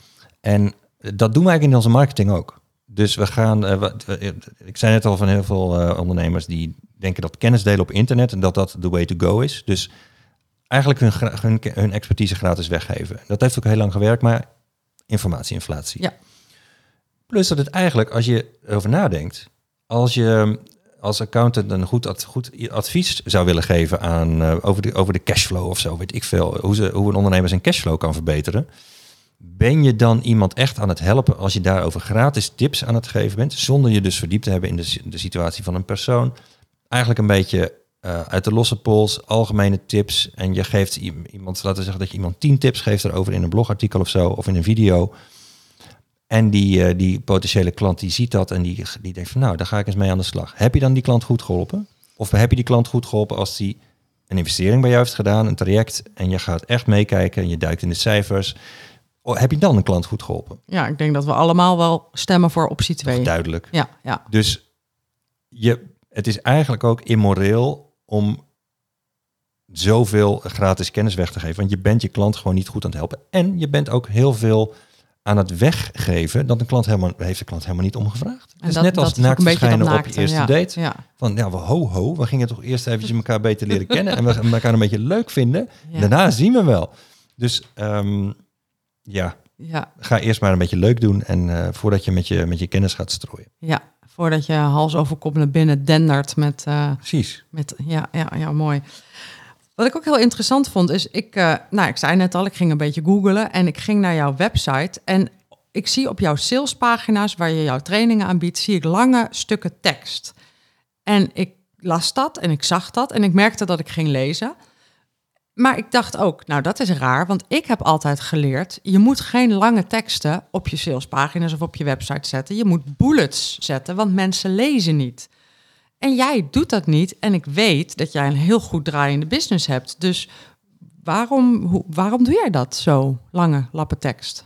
En eh, dat doen we eigenlijk in onze marketing ook. Dus we gaan, eh, we- ik zei net al van heel veel eh, ondernemers die denken dat kennis delen op internet en dat dat the way to go is. Dus eigenlijk hun, hun, hun expertise gratis weggeven. Dat heeft ook heel lang gewerkt, maar informatieinflatie. Ja. Plus dat het eigenlijk, als je erover nadenkt, als je als accountant een goed, ad- goed advies zou willen geven aan eh, over, de, over de cashflow of zo, weet ik veel, hoe, ze, hoe een ondernemer zijn cashflow kan verbeteren. Ben je dan iemand echt aan het helpen als je daarover gratis tips aan het geven bent, zonder je dus verdiept te hebben in de, de situatie van een persoon? Eigenlijk een beetje eh, uit de losse pols, algemene tips. En je geeft iemand, laten we zeggen dat je iemand tien tips geeft erover in een blogartikel of zo, of in een video. En die, eh, die potentiële klant die ziet dat en die, die denkt van nou, daar ga ik eens mee aan de slag. Heb je dan die klant goed geholpen? Of heb je die klant goed geholpen als die een investering bij jou heeft gedaan, een traject, en je gaat echt meekijken en je duikt in de cijfers, heb je dan een klant goed geholpen? Ja, ik denk dat we allemaal wel stemmen voor optie 2. Duidelijk. Ja, ja. Dus je, het is eigenlijk ook immoreel om zoveel gratis kennis weg te geven. Want je bent je klant gewoon niet goed aan het helpen. En je bent ook heel veel aan het weggeven dat de klant helemaal, heeft de klant helemaal niet om gevraagd. En dat- net als is naakt een verschijnen op je eerste ja, date. Ja, Van ja, we ho ho, we gingen toch eerst eventjes elkaar beter leren kennen en we gaan elkaar een beetje leuk vinden. ja. Daarna zien we wel. Dus ehm, ja, ja, ga eerst maar een beetje leuk doen en eh, voordat je met, je met je kennis gaat strooien. ja. Voordat je hals over kop naar binnen dendert met... eh, Precies. Met, ja, ja, ja, mooi. Wat ik ook heel interessant vond, is ik, eh, nou, ik zei net al, ik ging een beetje googlen en ik ging naar jouw website en ik zie op jouw salespagina's waar je jouw trainingen aanbiedt, zie ik lange stukken tekst. En ik las dat en ik zag dat en ik merkte dat ik ging lezen. Maar ik dacht ook, nou dat is raar, want ik heb altijd geleerd, je moet geen lange teksten op je salespagina's of op je website zetten. Je moet bullets zetten, want mensen lezen niet. En jij doet dat niet. En ik weet dat jij een heel goed draaiende business hebt. Dus waarom, hoe, waarom doe jij dat zo, lange lappen tekst?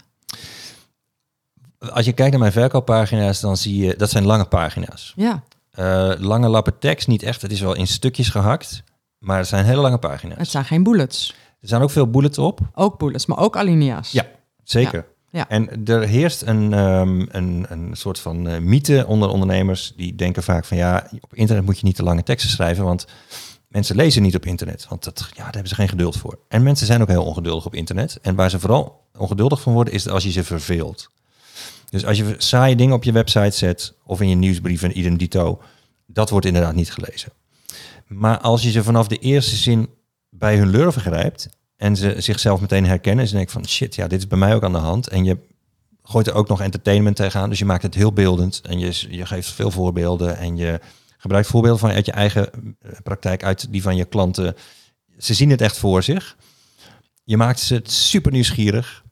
Als je kijkt naar mijn verkooppagina's, dan zie je, dat zijn lange pagina's. Ja, Eh, lange lappen tekst niet echt, het is wel in stukjes gehakt, maar het zijn hele lange pagina's. het zijn geen bullets. Er staan ook veel bullets op, Ook bullets, maar ook alinea's. Ja. zeker. Ja. En er heerst een, ehm, een, een soort van eh, mythe onder ondernemers, die denken vaak van ja, op internet moet je niet te lange teksten schrijven, want mensen lezen niet op internet, want dat, ja, daar hebben ze geen geduld voor. En mensen zijn ook heel ongeduldig op internet. En waar ze vooral ongeduldig van worden, is als je ze verveelt. Dus als je saaie dingen op je website zet of in je nieuwsbrief en idem dito, dat wordt inderdaad niet gelezen. Maar als je ze vanaf de eerste zin bij hun lurven grijpt en ze zichzelf meteen herkennen en ze denken van shit, ja, dit is bij mij ook aan de hand. En je gooit er ook nog entertainment tegenaan, dus je maakt het heel beeldend en je, je geeft veel voorbeelden en je gebruikt voorbeelden van uit je eigen eh, praktijk, uit die van je klanten. Ze zien het echt voor zich. Je maakt ze super nieuwsgierig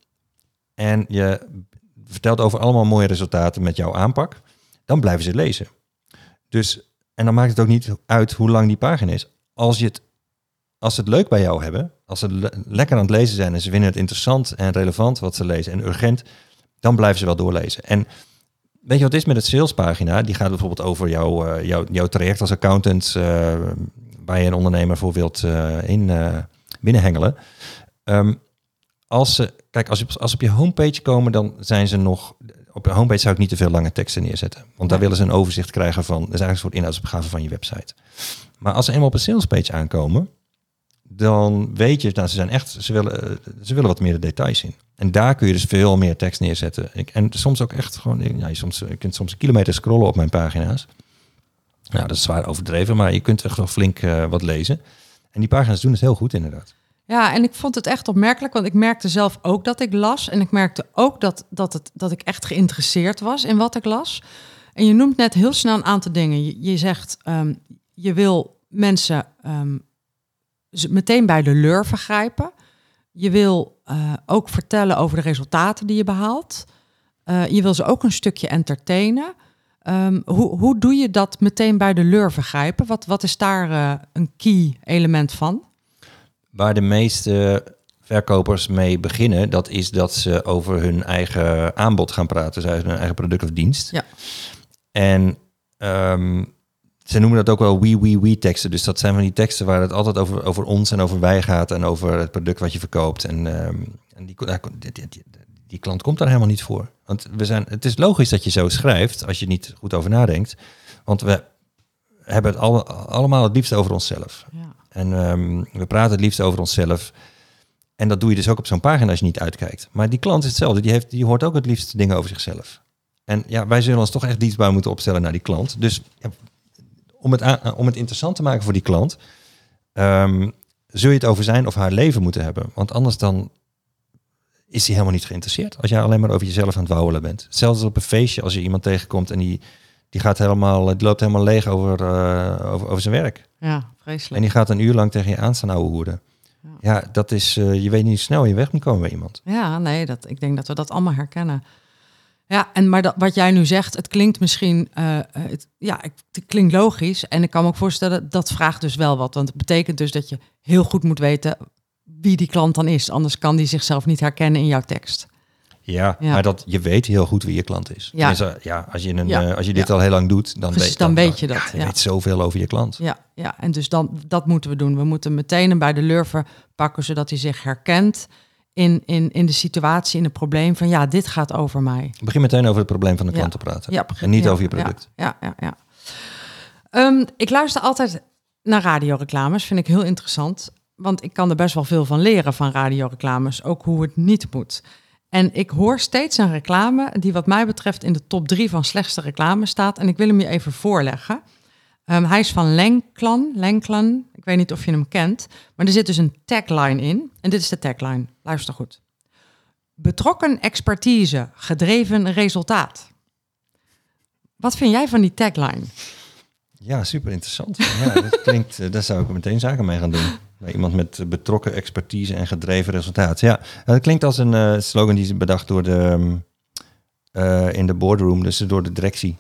en je vertelt over allemaal mooie resultaten met jouw aanpak, dan blijven ze lezen. Dus, en dan maakt het ook niet uit hoe lang die pagina is. Als, je het, als ze het leuk bij jou hebben, als ze le- lekker aan het lezen zijn en ze vinden het interessant en relevant wat ze lezen en urgent, dan blijven ze wel doorlezen. En weet je wat is met het salespagina? Die gaat bijvoorbeeld over jouw, eh, jouw, jouw traject als accountant, eh, waar je een ondernemer voor wilt eh, in binnenhengelen. Ehm, als ze, kijk, als, je, als ze op je homepage komen, dan zijn ze nog. Op je homepage zou ik niet te veel lange teksten neerzetten. Want daar willen ze een overzicht krijgen van. Dat is eigenlijk een soort inhoudsopgave van je website. Maar als ze eenmaal op een salespage aankomen, dan weet je, nou, ze zijn echt, ze willen, eh, ze willen wat meer de details zien. En daar kun je dus veel meer tekst neerzetten. Ik, en soms ook echt gewoon, ja, je, soms, je kunt soms een kilometer scrollen op mijn pagina's. Nou, dat is zwaar overdreven, maar je kunt echt wel flink eh, wat lezen. En die pagina's doen het heel goed inderdaad. Ja, en ik vond het echt opmerkelijk, want ik merkte zelf ook dat ik las. En ik merkte ook dat, dat, het, dat ik echt geïnteresseerd was in wat ik las. En je noemt net heel snel een aantal dingen. Je, zegt, ehm, je wil mensen ehm, meteen bij de lurven grijpen. Je wil eh, ook vertellen over de resultaten die je behaalt. Eh, je wil ze ook een stukje entertainen. Ehm, hoe, hoe doe je dat meteen bij de lurven grijpen? Wat, wat is daar eh, een key element van? Waar de meeste verkopers mee beginnen, dat is dat ze over hun eigen aanbod gaan praten, dus hun eigen product of dienst. Ja. En ehm, ze noemen dat ook wel we, we, we teksten. Dus dat zijn van die teksten waar het altijd over, over ons en over wij gaat en over het product wat je verkoopt. En, ehm, en die, die, die, die, die klant komt daar helemaal niet voor. Want we zijn, het is logisch dat je zo schrijft als je niet goed over nadenkt. Want we hebben het alle, allemaal het liefst over onszelf. Ja. En ehm, we praten het liefst over onszelf. En dat doe je dus ook op zo'n pagina als je niet uitkijkt. Maar die klant is hetzelfde. Die, heeft, die hoort ook het liefst dingen over zichzelf. En ja, wij zullen ons toch echt dienstbaar moeten opstellen naar die klant. Dus om, het aan- om het interessant te maken voor die klant... ehm, zul je het over zijn of haar leven moeten hebben. Want anders dan is hij helemaal niet geïnteresseerd. Als jij alleen maar over jezelf aan het wauwelen bent. Als op een feestje als je iemand tegenkomt... en die, die, gaat helemaal, die loopt helemaal leeg over, eh, over, over zijn werk. Ja, vreselijk. En die gaat een uur lang tegen je aan staan ouwe hoeren. Ja. Ja, dat is, eh, je weet niet hoe snel je weg moet komen bij iemand. Ja, nee, dat, ik denk dat we dat allemaal herkennen. Ja, en maar dat, wat jij nu zegt, het klinkt misschien, eh, eh, het, ja, het, het klinkt logisch. En ik kan me ook voorstellen, dat vraagt dus wel wat. Want het betekent dus dat je heel goed moet weten wie die klant dan is. Anders kan die zichzelf niet herkennen in jouw tekst. Ja, Ja. maar dat, je weet heel goed wie je klant is. Ja. Ja, ja als, je een, Ja. eh, als je dit Ja. al heel lang doet, dan, Precies, weet, dan weet je dat, je weet zoveel over je klant. Ja, ja, en dus dan, dat moeten we doen. We moeten meteen hem bij de lurven pakken, zodat hij zich herkent in, in, in de situatie, in het probleem van ja, dit gaat over mij. Begin meteen over het probleem van de klant te praten. Ja, en niet over je product. Ja, ja, ja. Ehm, ik luister altijd naar radioreclames, vind ik heel interessant. Want ik kan er best wel veel van leren van radioreclames, ook hoe het niet moet. En ik hoor steeds een reclame die wat mij betreft in de top drie van slechtste reclame staat. En ik wil hem je even voorleggen. Ehm, hij is van Lenklan, Lenklan. Ik weet niet of je hem kent. Maar er zit dus een tagline in. En dit is de tagline. Luister goed. Betrokken expertise, gedreven resultaat. Wat vind jij van die tagline? Ja, super interessant. ja, dat klinkt, eh, daar zou ik meteen zaken mee gaan doen. Bij iemand met betrokken expertise en gedreven resultaat. Ja, dat klinkt als een eh, slogan die is bedacht door de, ehm, eh, in de boardroom, dus door de directie.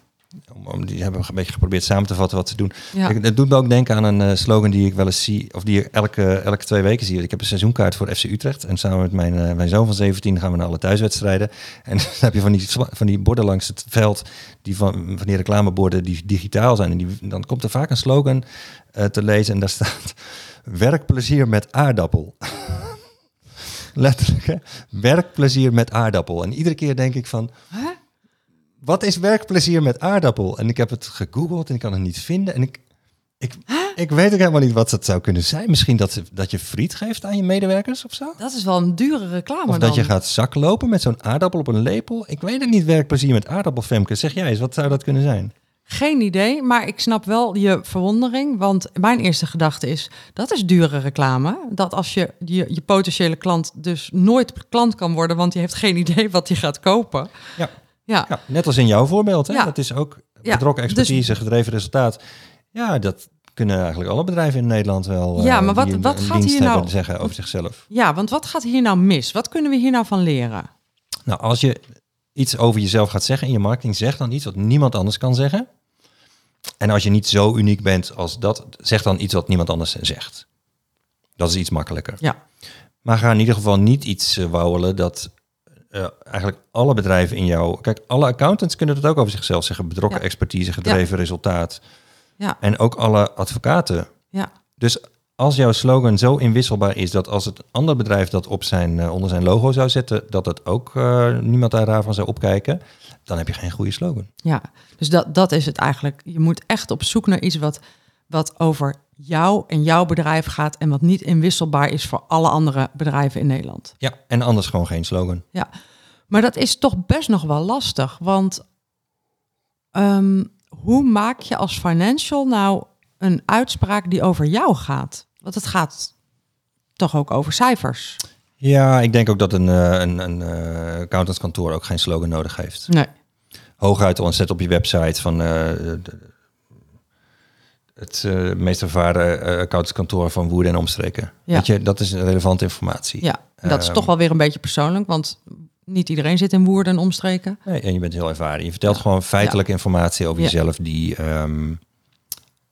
Om, die hebben een beetje geprobeerd samen te vatten wat ze doen. Ja. Ik- Het doet me ook denken aan een eh, slogan die ik wel eens zie, of die ik elke, elke twee weken zie. Ik heb een seizoenkaart voor FC Utrecht. En samen met mijn, mijn zoon van 17 gaan we naar alle thuiswedstrijden. En dan heb je van die, van die borden langs het veld, die van, van die reclameborden die digitaal zijn. En die, dan komt er vaak een slogan te lezen en daar staat werkplezier met aardappel. Letterlijk, hè? Werkplezier met aardappel. En iedere keer denk ik van, Huh? wat is werkplezier met aardappel? En ik heb het gegoogeld en ik kan het niet vinden. En ik, ik, ik weet ook helemaal niet wat dat zou kunnen zijn. Misschien dat, dat je friet geeft aan je medewerkers of zo? Dat is wel een dure reclame Of dan. dat je gaat zaklopen met zo'n aardappel op een lepel. Ik weet het niet, werkplezier met aardappel, Femke. Zeg jij eens, wat zou dat kunnen zijn? Geen idee, maar ik snap wel je verwondering. Want mijn eerste gedachte is, dat is dure reclame. Dat als je, je je potentiële klant dus nooit klant kan worden... want die heeft geen idee wat hij gaat kopen. Ja. Ja, Ja, net als in jouw voorbeeld. Hè? Ja. Dat is ook betrokken dus- expertise, gedreven resultaat. Ja, dat kunnen eigenlijk alle bedrijven in Nederland wel. Ja, eh, maar wat- een- gaat hier nou- zeggen over zichzelf. ja, want wat gaat hier nou mis? Wat kunnen we hier nou van leren? Nou, als je iets over jezelf gaat zeggen in je marketing, zeg dan iets wat niemand anders kan zeggen. En als je niet zo uniek bent als dat, zeg dan iets wat niemand anders zegt. Dat is iets makkelijker. Ja, Maar ga in ieder geval niet iets uh, wauwelen dat uh, eigenlijk alle bedrijven in jou... Kijk, alle accountants kunnen dat ook over zichzelf zeggen. Betrokken Ja. expertise, gedreven resultaat. ja, En ook alle advocaten. ja. Dus als jouw slogan zo inwisselbaar is dat als het ander bedrijf dat op zijn, uh, onder zijn logo zou zetten, dat het ook uh, niemand daarvan zou opkijken, dan heb je geen goede slogan. Ja, dus dat, dat is het eigenlijk. Je moet echt op zoek naar iets wat, wat over jou en jouw bedrijf gaat en wat niet inwisselbaar is voor alle andere bedrijven in Nederland. Ja, en anders gewoon geen slogan. Ja, maar dat is toch best nog wel lastig, want um, hoe maak je als financial nou een uitspraak die over jou gaat? Want het gaat toch ook over cijfers. Ja, ik denk ook dat een, een, een uh, accountantskantoor ook geen slogan nodig heeft. Nee. Hooguit al zet op je website van uh, de, het uh, meest ervaren accountantskantoor van Woerden en omstreken. Ja. Weet je, dat is relevante informatie. Ja, dat is um, toch wel weer een beetje persoonlijk, want niet iedereen zit in Woerden en omstreken. Nee, en je bent heel ervaren. Je vertelt ja. gewoon feitelijke ja. informatie over jezelf die um,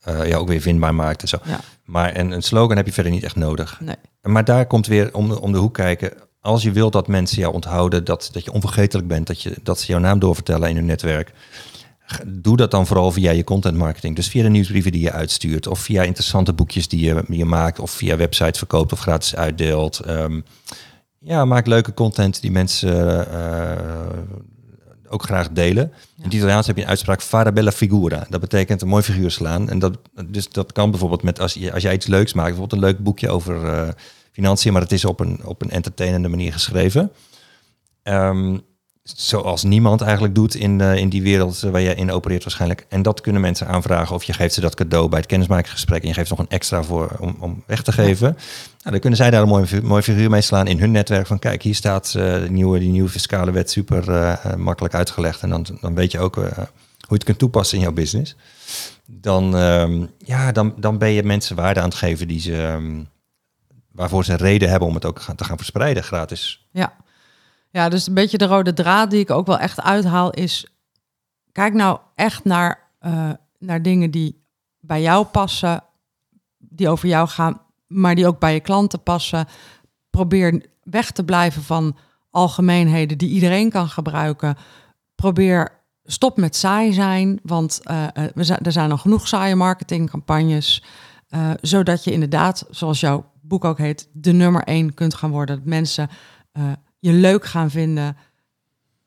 uh, ja, ook weer vindbaar maakt en zo. Ja. Maar en een slogan heb je verder niet echt nodig. Nee. Maar daar komt weer om, om de hoek kijken. Als je wilt dat mensen jou onthouden, dat, dat je onvergetelijk bent, dat, je, dat ze jouw naam doorvertellen in hun netwerk. Doe dat dan vooral via je content marketing. Dus via de nieuwsbrieven die je uitstuurt. Of via interessante boekjes die je, die je maakt. Of via websites verkoopt of gratis uitdeelt. Um, ja, maak leuke content die mensen uh, ook graag delen. In het Italiaans heb je een uitspraak fare bella figura. Dat betekent een mooi figuur slaan. En dat, dus dat kan bijvoorbeeld met als, je, als jij iets leuks maakt. Bijvoorbeeld een leuk boekje over uh, financiën. Maar het is op een, op een entertainende manier geschreven. Um, zoals niemand eigenlijk doet in, uh, in die wereld waar je in opereert waarschijnlijk. En dat kunnen mensen aanvragen of je geeft ze dat cadeau bij het kennismakingsgesprek en je geeft nog een extra voor om, om weg te geven. Ja. Nou, dan kunnen zij daar een mooi, mooi figuur mee slaan in hun netwerk van kijk, hier staat uh, de nieuwe, die nieuwe fiscale wet super uh, makkelijk uitgelegd en dan, dan weet je ook hoe je het kunt toepassen in jouw business. Dan, um, ja, dan, dan ben je mensen waarde aan het geven die ze, um, waarvoor ze reden hebben om het ook te gaan verspreiden gratis. Ja. Ja, dus een beetje de rode draad die ik ook wel echt uithaal is... kijk nou echt naar, uh, naar dingen die bij jou passen, die over jou gaan, maar die ook bij je klanten passen. Probeer weg te blijven van algemeenheden die iedereen kan gebruiken. Probeer stop met saai zijn, want uh, we er zijn al genoeg saaie marketingcampagnes, zodat je inderdaad, zoals jouw boek ook heet, de nummer één kunt gaan worden. Dat mensen je leuk gaan vinden.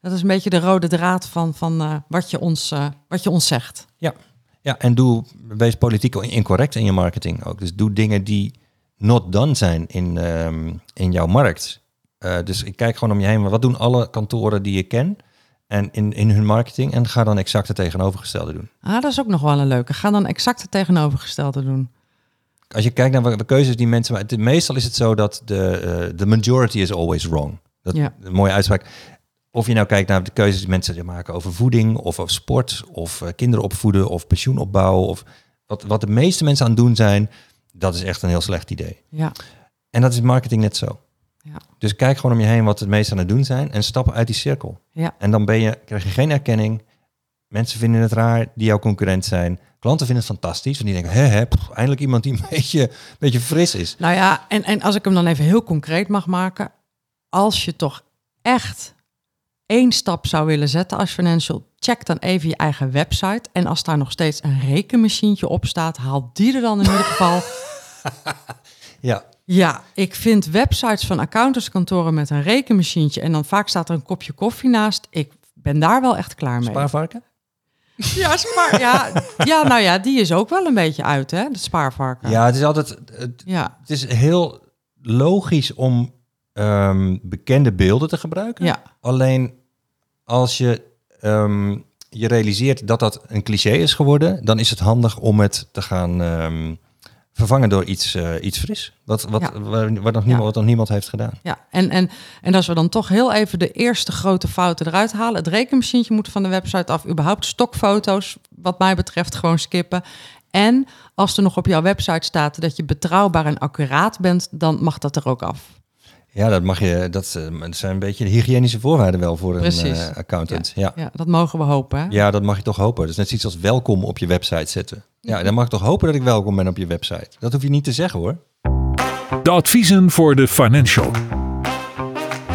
Dat is een beetje de rode draad van, van wat, je ons, wat je ons zegt. Ja. ja, en doe, wees politiek incorrect in je marketing ook. Dus doe dingen die not done zijn in, um, in jouw markt. dus ik kijk gewoon om je heen, wat doen alle kantoren die je ken? en in, in hun marketing en ga dan exact het tegenovergestelde doen. Ah, dat is ook nog wel een leuke. Ga dan exact het tegenovergestelde doen. Als je kijkt naar de keuzes die mensen maken, meestal is het zo dat de, the majority is always wrong. Dat ja. een mooie uitspraak. Of je nou kijkt naar de keuzes die mensen maken over voeding of over sport of uh, kinderen opvoeden of pensioenopbouw of wat, wat de meeste mensen aan het doen zijn, dat is echt een heel slecht idee. Ja. En dat is marketing net zo. Ja. Dus kijk gewoon om je heen wat het meest aan het doen zijn en stap uit die cirkel. Ja. En dan ben je, krijg je geen erkenning. Mensen vinden het raar die jouw concurrent zijn. Klanten vinden het fantastisch. En die denken, hè, hè eindelijk iemand die een beetje, beetje fris is. Nou ja, en, en als ik hem dan even heel concreet mag maken. Als je toch echt één stap zou willen zetten als financial, check dan even je eigen website. En als daar nog steeds een rekenmachientje op staat, haal die er dan in ieder geval ja, ja, ik vind websites van accountantskantoren met een rekenmachientje en dan vaak staat er een kopje koffie naast. Ik ben daar wel echt klaar mee. Spaarvarken? Ja, spaar, ja, ja, nou ja, die is ook wel een beetje uit, hè, de spaarvarken. Ja, het is altijd, het, ja. het is heel logisch om um, bekende beelden te gebruiken. Ja. Alleen als je um, je realiseert dat dat een cliché is geworden, dan is het handig om het te gaan um, vervangen door iets, uh, iets fris. Wat, wat, Ja. waar, waar nog niemand, wat nog niemand heeft gedaan. Ja, en, en, en als we dan toch heel even de eerste grote fouten eruit halen. Het rekenmachientje moet van de website af. Überhaupt stokfoto's, wat mij betreft, gewoon skippen. En als er nog op jouw website staat dat je betrouwbaar en accuraat bent, dan mag dat er ook af. Ja, dat mag je. Dat, eh, dat zijn een beetje de hygiënische voorwaarden wel voor een Precies. eh, accountant. Ja. Ja, dat mogen we hopen. Hè? Ja, dat mag je toch hopen. Dat is net iets als welkom op je website zetten. Ja, dan mag ik toch hopen dat ik welkom ben op je website. Dat hoef je niet te zeggen hoor. De adviezen voor de financial.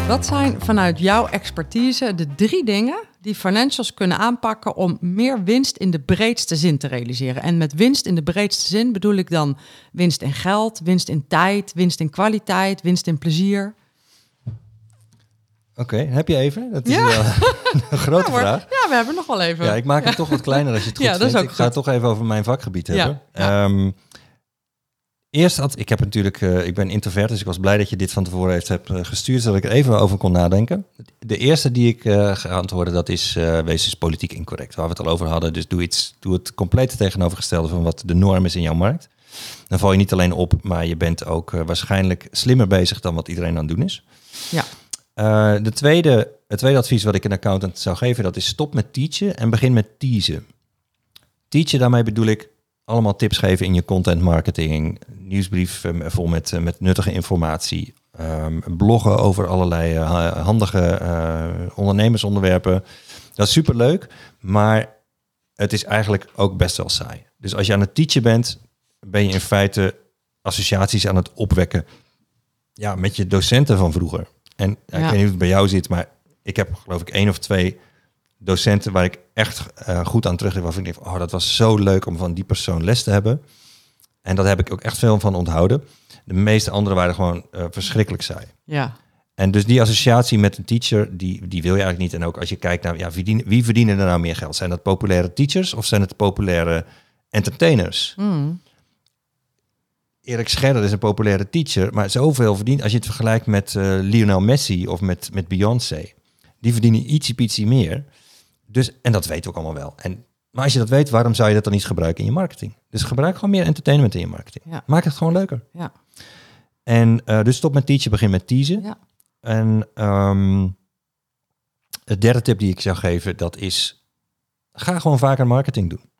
Wat zijn vanuit jouw expertise de drie dingen die financials kunnen aanpakken om meer winst in de breedste zin te realiseren? En met winst in de breedste zin bedoel ik dan winst in geld, winst in tijd, winst in kwaliteit, winst in plezier. Oké, heb je even? Dat is Ja. een grote Ja, vraag. Ja, we hebben nog wel even. Ja, ik maak het toch wat kleiner als je het goed Ja, dat is vindt. ook ik ga het toch even over mijn vakgebied hebben. ja. Eerst had ik heb natuurlijk, eh, ik ben introvert, dus ik was blij dat je dit van tevoren heeft hebt, eh, gestuurd, zodat ik er even over kon nadenken. De eerste die ik eh ga antwoorden, dat is eh wees dus politiek incorrect, waar we het al over hadden. Dus doe, iets, doe het complete tegenovergestelde van wat de norm is in jouw markt. Dan val je niet alleen op, maar je bent ook waarschijnlijk slimmer bezig dan wat iedereen aan het doen is. Ja. De tweede, het tweede advies wat ik een accountant zou geven, dat is stop met teachen en begin met teasen. Teachen, daarmee bedoel ik allemaal tips geven in je content marketing, nieuwsbrief eh, vol met, eh, met nuttige informatie, ehm, bloggen over allerlei eh, ha- handige eh, ondernemersonderwerpen. Dat is superleuk, maar het is eigenlijk ook best wel saai. Dus als je aan het teachen bent, ben je in feite associaties aan het opwekken ja, met je docenten van vroeger. En ja, ik weet niet hoe het bij jou zit, maar ik heb geloof ik één of twee docenten waar ik echt eh, goed aan terug waarvan ik denk, oh, dat was zo leuk om van die persoon les te hebben. En daar heb ik ook echt veel van onthouden. De meeste anderen waren gewoon eh, verschrikkelijk saai. Ja. En dus die associatie met een teacher, die, die wil je eigenlijk niet. En ook als je kijkt naar, ja, wie, dien- wie verdienen er nou meer geld? Zijn dat populaire teachers of zijn het populaire entertainers? Mm. Erik Scherder is een populaire teacher, maar zoveel verdient als je het vergelijkt met eh, Lionel Messi of met, met Beyoncé. Die verdienen ietsie pietsie meer. Dus, en dat weten we ook allemaal wel. En, maar als je dat weet, waarom zou je dat dan niet gebruiken in je marketing? Dus gebruik gewoon meer entertainment in je marketing. Ja. Maak het gewoon leuker. Ja. En eh, dus stop met teachen, begin met teasen. Ja. En ehm de derde tip die ik zou geven, dat is... Ga gewoon vaker marketing doen.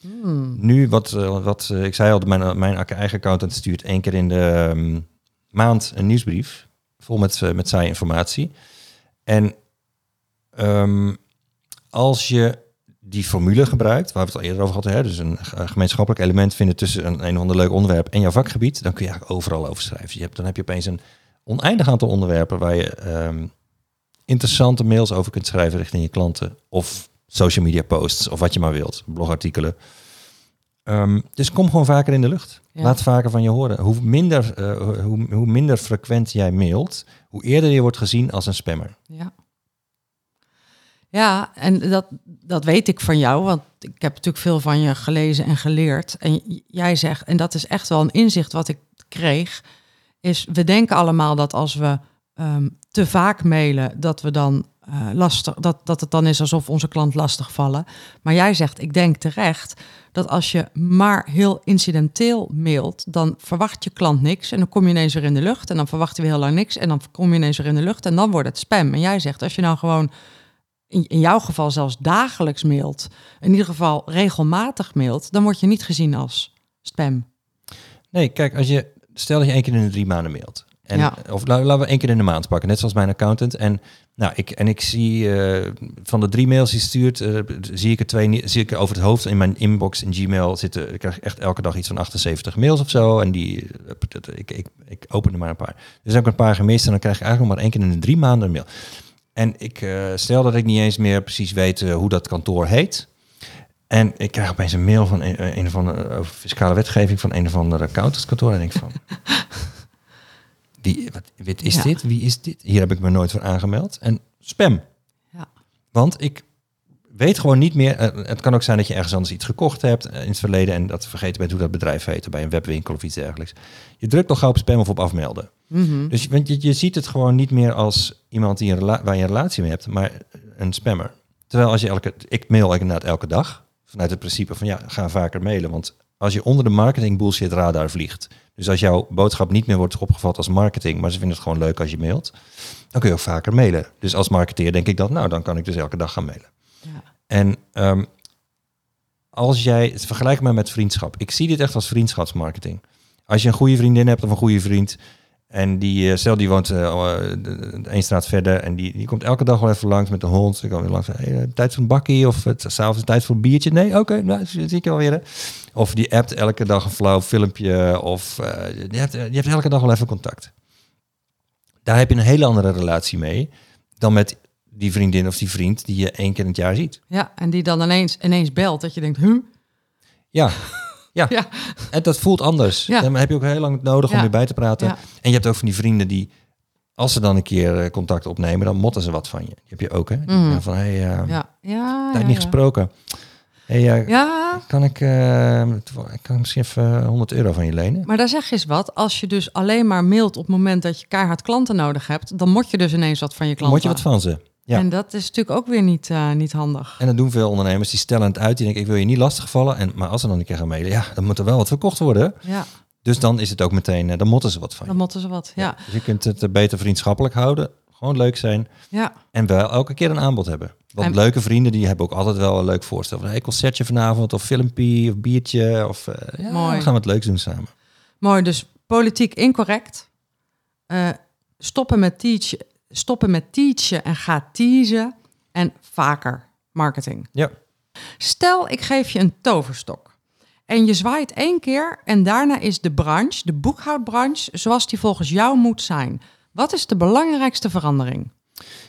Mm. Nu, wat, eh, wat eh, ik zei al, mijn, mijn eigen accountant stuurt één keer in de ehm, maand een nieuwsbrief. Vol met, met saaie informatie. En ehm, als je die formule gebruikt, waar we het al eerder over hadden, hè, dus een ge- gemeenschappelijk element vinden tussen een, een of ander leuk onderwerp en jouw vakgebied, dan kun je eigenlijk overal over schrijven. Je hebt, dan heb je opeens een oneindig aantal onderwerpen waar je ehm, interessante mails over kunt schrijven richting je klanten of social media posts of wat je maar wilt, blogartikelen. Ehm, dus kom gewoon vaker in de lucht. Ja. Laat vaker van je horen. Hoe minder, eh, hoe, hoe minder frequent jij mailt, hoe eerder je wordt gezien als een spammer. Ja. Ja, en dat, dat weet ik van jou, want ik heb natuurlijk veel van je gelezen en geleerd. En jij zegt, en dat is echt wel een inzicht wat ik kreeg, is we denken allemaal dat als we ehm, te vaak mailen, dat we dan eh, lastig, dat, dat het dan is alsof onze klant lastig vallen. Maar jij zegt, ik denk terecht, dat als je maar heel incidenteel mailt, dan verwacht je klant niks en dan kom je ineens weer in de lucht en dan verwacht hij weer heel lang niks en dan kom je ineens weer in de lucht en dan wordt het spam. En jij zegt, als je nou gewoon in, jouw geval zelfs dagelijks mailt, in ieder geval regelmatig mailt, dan word je niet gezien als spam. Nee, kijk, als je stel dat je één keer in de drie maanden mailt. En, Ja. Of la- laten we één keer in de maand pakken, net zoals mijn accountant. En, nou, ik, en ik zie eh, van de drie mails die stuurt, eh, zie ik er twee niet- zie ik er over het hoofd in mijn inbox in Gmail zitten. Ik krijg echt elke dag iets van 78 mails of zo. En die, eh, ik, ik, ik open er maar een paar. Dus heb ik een paar gemist en dan krijg ik eigenlijk nog maar één keer in de drie maanden een mail. En ik eh, stel dat ik niet eens meer precies weet eh, hoe dat kantoor heet. En ik krijg opeens een mail van een, een of andere over fiscale wetgeving van een of andere accountantskantoor. En ik denk van. Wie, wat, wat is Ja. dit? Wie is dit? Hier heb ik me nooit voor aangemeld. En spam. Ja. Want ik weet gewoon niet meer. eh, Het kan ook zijn dat je ergens anders iets gekocht hebt eh, in het verleden en dat vergeten bent hoe dat bedrijf heette bij een webwinkel of iets dergelijks. Je drukt nog gauw op spam of op afmelden. Mhm. Dus je- want je, je ziet het gewoon niet meer als iemand die een waar je een relatie mee hebt, maar een spammer. Terwijl als je elke, ik mail inderdaad elke dag vanuit het principe van ja, ga vaker mailen. Want als je onder de marketing bullshit radar vliegt, dus als jouw boodschap niet meer wordt opgevat als marketing, maar ze vinden het gewoon leuk als je mailt, dan kun je ook vaker mailen. Dus als marketeer denk ik dat, nou, dan kan ik dus elke dag gaan mailen. En ehm, als jij, vergelijk maar met vriendschap. Ik zie dit echt als vriendschapsmarketing. Als je een goede vriendin hebt of een goede vriend, en die, eh, stel die woont eh, één straat verder en die, die komt elke dag wel even langs met de hond. Ik kan weer langs, hey, tijd voor een bakkie of het s'avonds tijd voor een biertje. Nee, oké, nou, zie ik je wel weer. hè. Of die appt elke dag een flauw filmpje of eh, je, hebt, je hebt elke dag wel even contact. Daar heb je een hele andere relatie mee dan met die vriendin of die vriend die je één keer in het jaar ziet. Ja, en die dan ineens, ineens belt dat je denkt, huh? Ja, ja. Ja. en dat voelt anders. Ja. Dan heb je ook heel lang nodig om weer bij te praten. En je hebt ook van die vrienden die, als ze dan een keer eh, contact opnemen, dan motten ze wat van je. Die heb je ook, hè? Zeggen Van, hey, eh, Ja, ja. tijd ja, niet gesproken. Hey, eh, Ja, kan ik, eh, ik kan misschien even 100 euro van je lenen? maar daar zeg je eens wat. Als je dus alleen maar mailt op het moment dat je keihard klanten nodig hebt, dan moet je dus ineens wat van je klanten. moet je wat van ze. Ja. En dat is natuurlijk ook weer niet, eh, niet handig. En dat doen veel ondernemers, die stellen het uit. Die denken, ik wil je niet lastigvallen. En, maar als ze dan een keer gaan mailen, ja, dan moet er wel wat verkocht worden. Ja, Dus dan is het ook meteen, eh, dan motten ze wat van je. dan moeten ze wat. Ja, Dus je kunt het eh, beter vriendschappelijk houden. Gewoon leuk zijn. ja. En wel elke keer een aanbod hebben. Want En- leuke vrienden die hebben ook altijd wel een leuk voorstel. Van, hey, concertje vanavond of filmpje of biertje. Of eh, ja, Mooi. we gaan wat leuks doen samen. Mooi, dus politiek incorrect. Stoppen, met teach, stoppen met teachen en ga teasen. En vaker marketing. Ja. Stel, ik geef je een toverstok. En je zwaait één keer en daarna is de branche, de boekhoudbranche, zoals die volgens jou moet zijn. Wat is de belangrijkste verandering?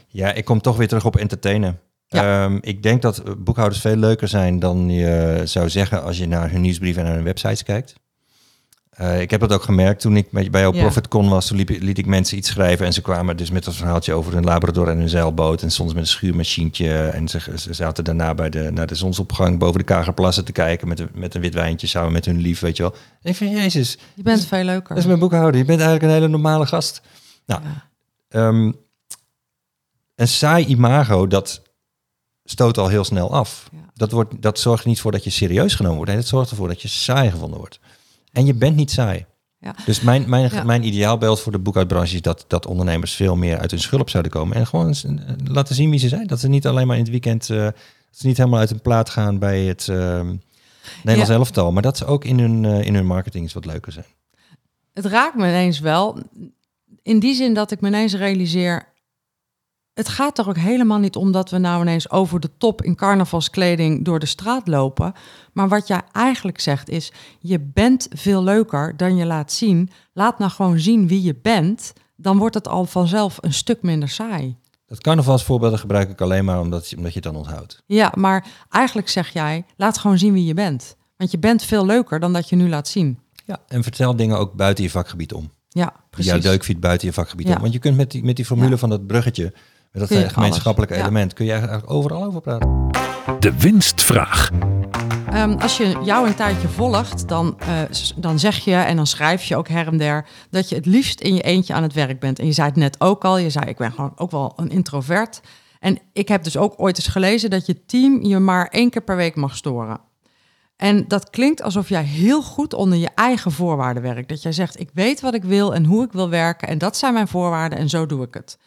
Ja, ik kom toch weer terug op entertainen. Ja. Ehm, ik denk dat boekhouders veel leuker zijn dan je zou zeggen als je naar hun nieuwsbrief en naar hun websites kijkt. Eh, ik heb dat ook gemerkt toen ik met- bij jouw Ja. ProfitCon was. Toen liep, liet ik mensen iets schrijven en ze kwamen dus met een verhaaltje over hun labrador en hun zeilboot. En soms met een schuurmachientje. En ze, ze zaten daarna bij de, naar de zonsopgang boven de Kagerplassen te kijken met, een- met een wit wijntje samen met hun lief, weet je wel. En ik van, jezus, Je bent veel leuker. dat is mijn boekhouder. Je bent eigenlijk een hele normale gast. Nou, Ja. Ehm, een saai imago, dat stoot al heel snel af. Ja. Dat, wordt, dat zorgt niet voor dat je serieus genomen wordt. Nee, dat zorgt ervoor dat je saai gevonden wordt. En je bent niet saai. Ja. Dus mijn, mijn, Ja. mijn ideaalbeeld voor de boekhoudbranche is dat, dat ondernemers veel meer uit hun schulp zouden komen. En gewoon eh, laten zien wie ze zijn. Dat ze niet alleen maar in het weekend, eh, dat ze niet helemaal uit hun plaat gaan bij het ehm Nederlands Ja. elftal. Maar dat ze ook in hun, in hun marketing eens wat leuker zijn. Het raakt me ineens wel. In die zin dat ik me ineens realiseer. Het gaat er ook helemaal niet om dat we nou ineens over de top in carnavalskleding door de straat lopen. Maar wat jij eigenlijk zegt is, je bent veel leuker dan je laat zien. Laat nou gewoon zien wie je bent. Dan wordt het al vanzelf een stuk minder saai. Dat carnavalsvoorbeelden gebruik ik alleen maar omdat je, omdat je het dan onthoudt. Ja, maar eigenlijk zeg jij, laat gewoon zien wie je bent. Want je bent veel leuker dan dat je nu laat zien. Ja, en vertel dingen ook buiten je vakgebied om. Ja, precies. jou leuk vindt buiten je vakgebied Ja. om. Want je kunt met die, met die formule Ja. van dat bruggetje, dat je eh, gemeenschappelijke alles, ja. element, kun je eigenlijk overal over praten. De winstvraag. Ehm, als je jou een tijdje volgt, dan, eh, dan zeg je en dan schrijf je ook her en der dat je het liefst in je eentje aan het werk bent. En je zei het net ook al, je zei ik ben gewoon ook wel een introvert. En ik heb dus ook ooit eens gelezen dat je team je maar één keer per week mag storen. En dat klinkt alsof jij heel goed onder je eigen voorwaarden werkt. Dat jij zegt, ik weet wat ik wil en hoe ik wil werken en dat zijn mijn voorwaarden en zo doe ik het.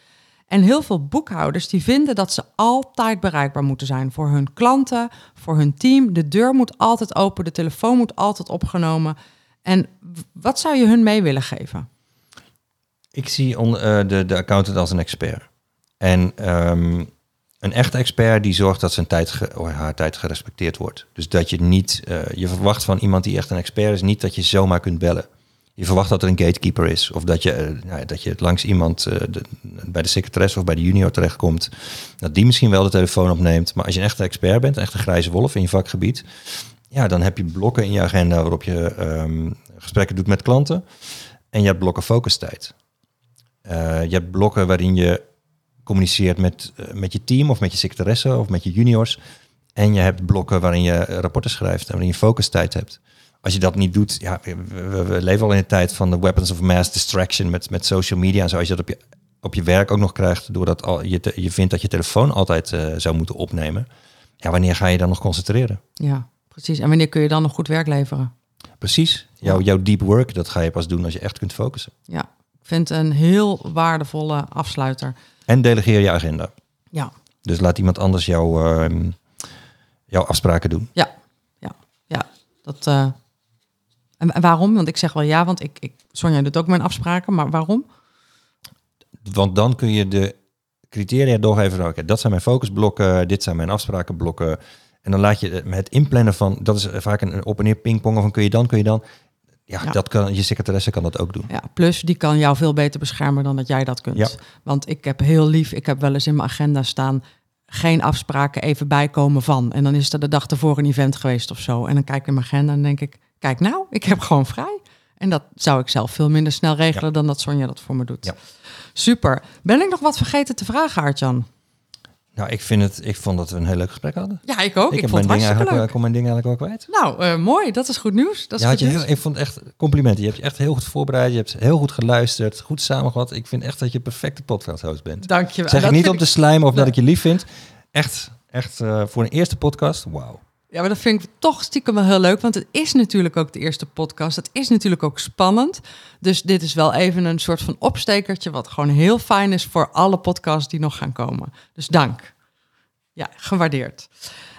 En heel veel boekhouders die vinden dat ze altijd bereikbaar moeten zijn voor hun klanten, voor hun team. De deur moet altijd open, de telefoon moet altijd opgenomen. En wat zou je hun mee willen geven? Ik zie on, eh, de, de accountant als een expert. En ehm, een echte expert die zorgt dat zijn tijd of haar tijd gerespecteerd wordt. Dus dat je niet, eh, je verwacht van iemand die echt een expert is, niet dat je zomaar kunt bellen. Je verwacht dat er een gatekeeper is. Of dat je, eh, nou dat je langs iemand eh, bij de secretaresse of bij de junior terechtkomt. Dat die misschien wel de telefoon opneemt. Maar als je een echte expert bent, een echte grijze wolf in je vakgebied. Ja, dan heb je blokken in je agenda waarop je ehm, gesprekken doet met klanten. En je hebt blokken focustijd. Eh, je hebt blokken waarin je communiceert met, met je team of met je secretaresse of met je juniors. En je hebt blokken waarin je rapporten schrijft en waarin je focustijd hebt. Als je dat niet doet, ja, we, leven al in de tijd van de weapons of mass distraction met, met social media en zo. Als je dat op je, op je werk ook nog krijgt, doordat al, je, te- je vindt dat je telefoon altijd eh, zou moeten opnemen. Ja, wanneer ga je dan nog concentreren? Ja, precies. En wanneer kun je dan nog goed werk leveren? Precies. Jouw, jouw deep work, dat ga je pas doen als je echt kunt focussen. Ja, ik vind een heel waardevolle afsluiter. En delegeer je agenda. Ja, Dus laat iemand anders jouw, ehm, jouw afspraken doen. ja, ja, ja. Dat, eh, en, waarom? Want ik zeg wel ja, want ik, ik Sonja doet ook mijn afspraken, maar waarom? Want dan kun je de criteria doorgeven. Oké, dat zijn mijn focusblokken, dit zijn mijn afsprakenblokken. En dan laat je het inplannen van, dat is vaak een op en neer pingpong. Van kun je dan, kun je dan. Ja, Ja. Dat kan, je secretaresse kan dat ook doen. Ja, plus die kan jou veel beter beschermen dan dat jij dat kunt. Ja. Want ik heb heel lief, ik heb wel eens in mijn agenda staan geen afspraken even bijkomen van. En dan is er de dag ervoor een event geweest of zo. En dan kijk ik in mijn agenda en denk ik, kijk nou, ik heb gewoon vrij. En dat zou ik zelf veel minder snel regelen dan dat Sonja dat voor me doet. Ja. Super. Ben ik nog wat vergeten te vragen, Artjan? Nou, ik, vind het, ik vond dat we een heel leuk gesprek hadden. Ja, ik ook. Ik, heb vond mijn het ding eigenlijk, leuk. kon mijn ding eigenlijk wel kwijt. Nou, eh, mooi. Dat is goed nieuws. Dat is Ja, had goed je nieuws. heel, ik vond echt complimenten. Je hebt je echt heel goed voorbereid. Je hebt heel goed geluisterd. Goed samengevat. Ik vind echt dat je een perfecte podcast bent. Dank je wel. Zeg ik niet om te slijmen of dat ik je lief vind. Echt, echt eh, voor een eerste podcast. Wauw. Ja, maar dat vind ik toch stiekem wel heel leuk, want het is natuurlijk ook de eerste podcast. Het is natuurlijk ook spannend. Dus dit is wel even een soort van opstekertje, wat gewoon heel fijn is voor alle podcasts die nog gaan komen. Dus dank. Ja, gewaardeerd.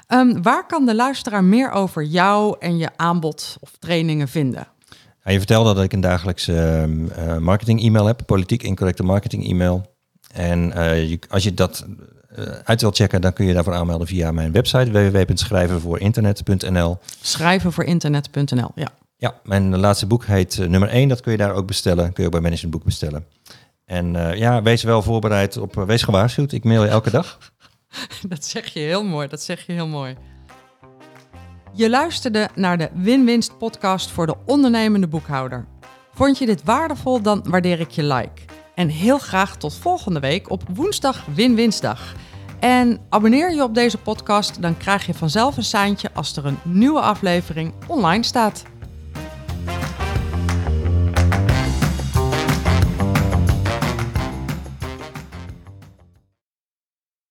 Ehm, waar kan de luisteraar meer over jou en je aanbod of trainingen vinden? Ja, je vertelde dat ik een dagelijks ehm, eh, marketing-e-mail heb. Politiek incorrecte marketing-e-mail. En eh, als je dat uit wilt checken, dan kun je daarvoor aanmelden via mijn website www.schrijvenvoorinternet.nl. Schrijven voor internet.nl. Ja, Ja, mijn laatste boek heet eh, nummer 1. Dat kun je daar ook bestellen. Kun je ook bij Management Boek bestellen. En eh, ja, wees wel voorbereid op, eh, wees gewaarschuwd. Ik mail je elke dag. dat zeg je heel mooi. Dat zeg je heel mooi. Je luisterde naar de Win-Winst podcast voor de ondernemende boekhouder. Vond je dit waardevol, dan waardeer ik je like. En heel graag tot volgende week op woensdag Win-Winstdag. En abonneer je op deze podcast, dan krijg je vanzelf een seintje als er een nieuwe aflevering online staat.